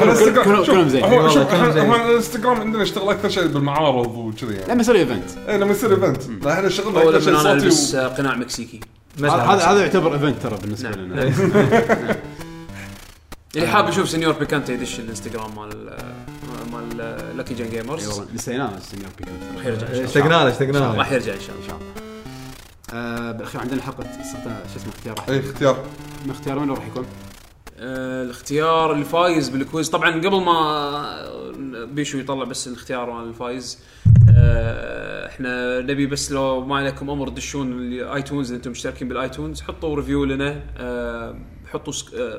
إحنا انستغرام- كلهم- زين. إحنا الإنستغرام عندنا يشتغل أكثر شيء بالمعارض وكذي يعني. لما يصير event اي لما يصير event لا إحنا شغلنا اول أكثر لما شيء أنا ألبس قناع مكسيكي. هذا هذا هذا يعتبر event ترى بالنسبة نعم. لنا. اللي حاب يشوف señor Picante يدش الإنستغرام مال مال لاكي جين اي جيمرز والله نسيناه ال señor Picante راح يرجع إن شاء الله. اشتقنا له اشتقنا له راح يرجع إن شاء إن الله شاء الله. آه بالأخير عندنا حلقة شو اسمه اختيار اي اختيار. من اختيار منو راح يكون؟ آه، الاختيار اللي فايز بال quiz. طبعا قبل ما بيشو يطلع بس الاختيار مال الفايز آه، إحنا نبي بس لو ما عليكم أمر تدشون ال iTunes إذا أنتم مشتركين بال iTunes حطوا review لنا آه، حطوا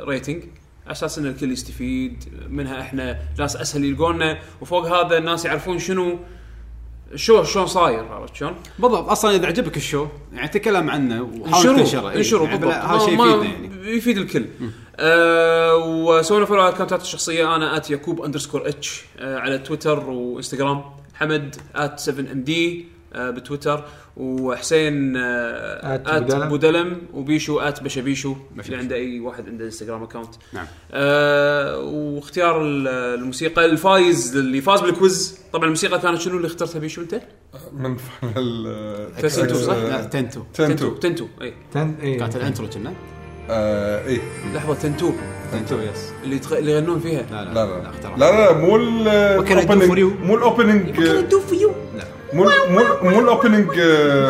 rating على أساس ان الكل يستفيد منها. إحنا ناس أسهل يلقونا وفوق هذا الناس يعرفون شنو شو شلون صاير عرفت شلون؟ بالضبط. أصلا إذا عجبك ال show يعني تكلم عنه وحاول تنشره. إي. انشروا يعني بالضبط. هذا شيء يفيدنا يعني. يفيد الكل. آه وسوينا follow على ال accountات الشخصية. أنا at يعقوب underscore H آه على تويتر وإنستغرام. حمد ات 7 ام دي بتويتر وحسين آه آت آت بودلم. وبيشو آت بشبيشو. اللي عنده أي واحد عنده إنستغرام اكونت نعم. آه واختيار ال- الموسيقى الفايز اللي فاز بالكويز. طبعا الموسيقى كانت شنو اللي اخترتها بيشو أنت؟ من فاينل تنتو صح؟ لا تنتو. تنتو تنتو. أي. تن... إيه. كانت الانترو كنا؟ آه، اي لحظة تنتو. تنتو يس اللي تغ... اللي يغنون فيها. لا لا لا لا. لا مو ال What can I do opening- for you? مو ال opening do for you لا. مو مو مو ال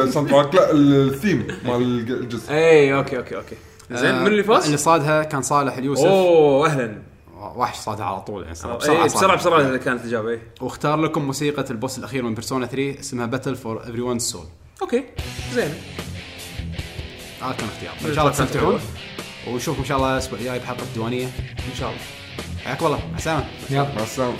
opening soundtrack لا الثيم مال الجزء اي okay okay okay. زين من اللي اللي فاز؟ صادها كان صالح اليوسف. أوه أهلا. وحش صادها على طول يعني. اي بسرعة. بسرعة كانت الاجابه اي واختار لكم موسيقى ال boss الأخير من Persona 3 اسمها Battle for Everyone's Souls okay زين. هذا كان اختيار. إن شاء الله تستمتعون. ونشوفكم إن شاء الله الأسبوع الجاي بحلقة الديوانية. إن شاء الله. حياكم الله. مع السلامة. يلا مع السلامة.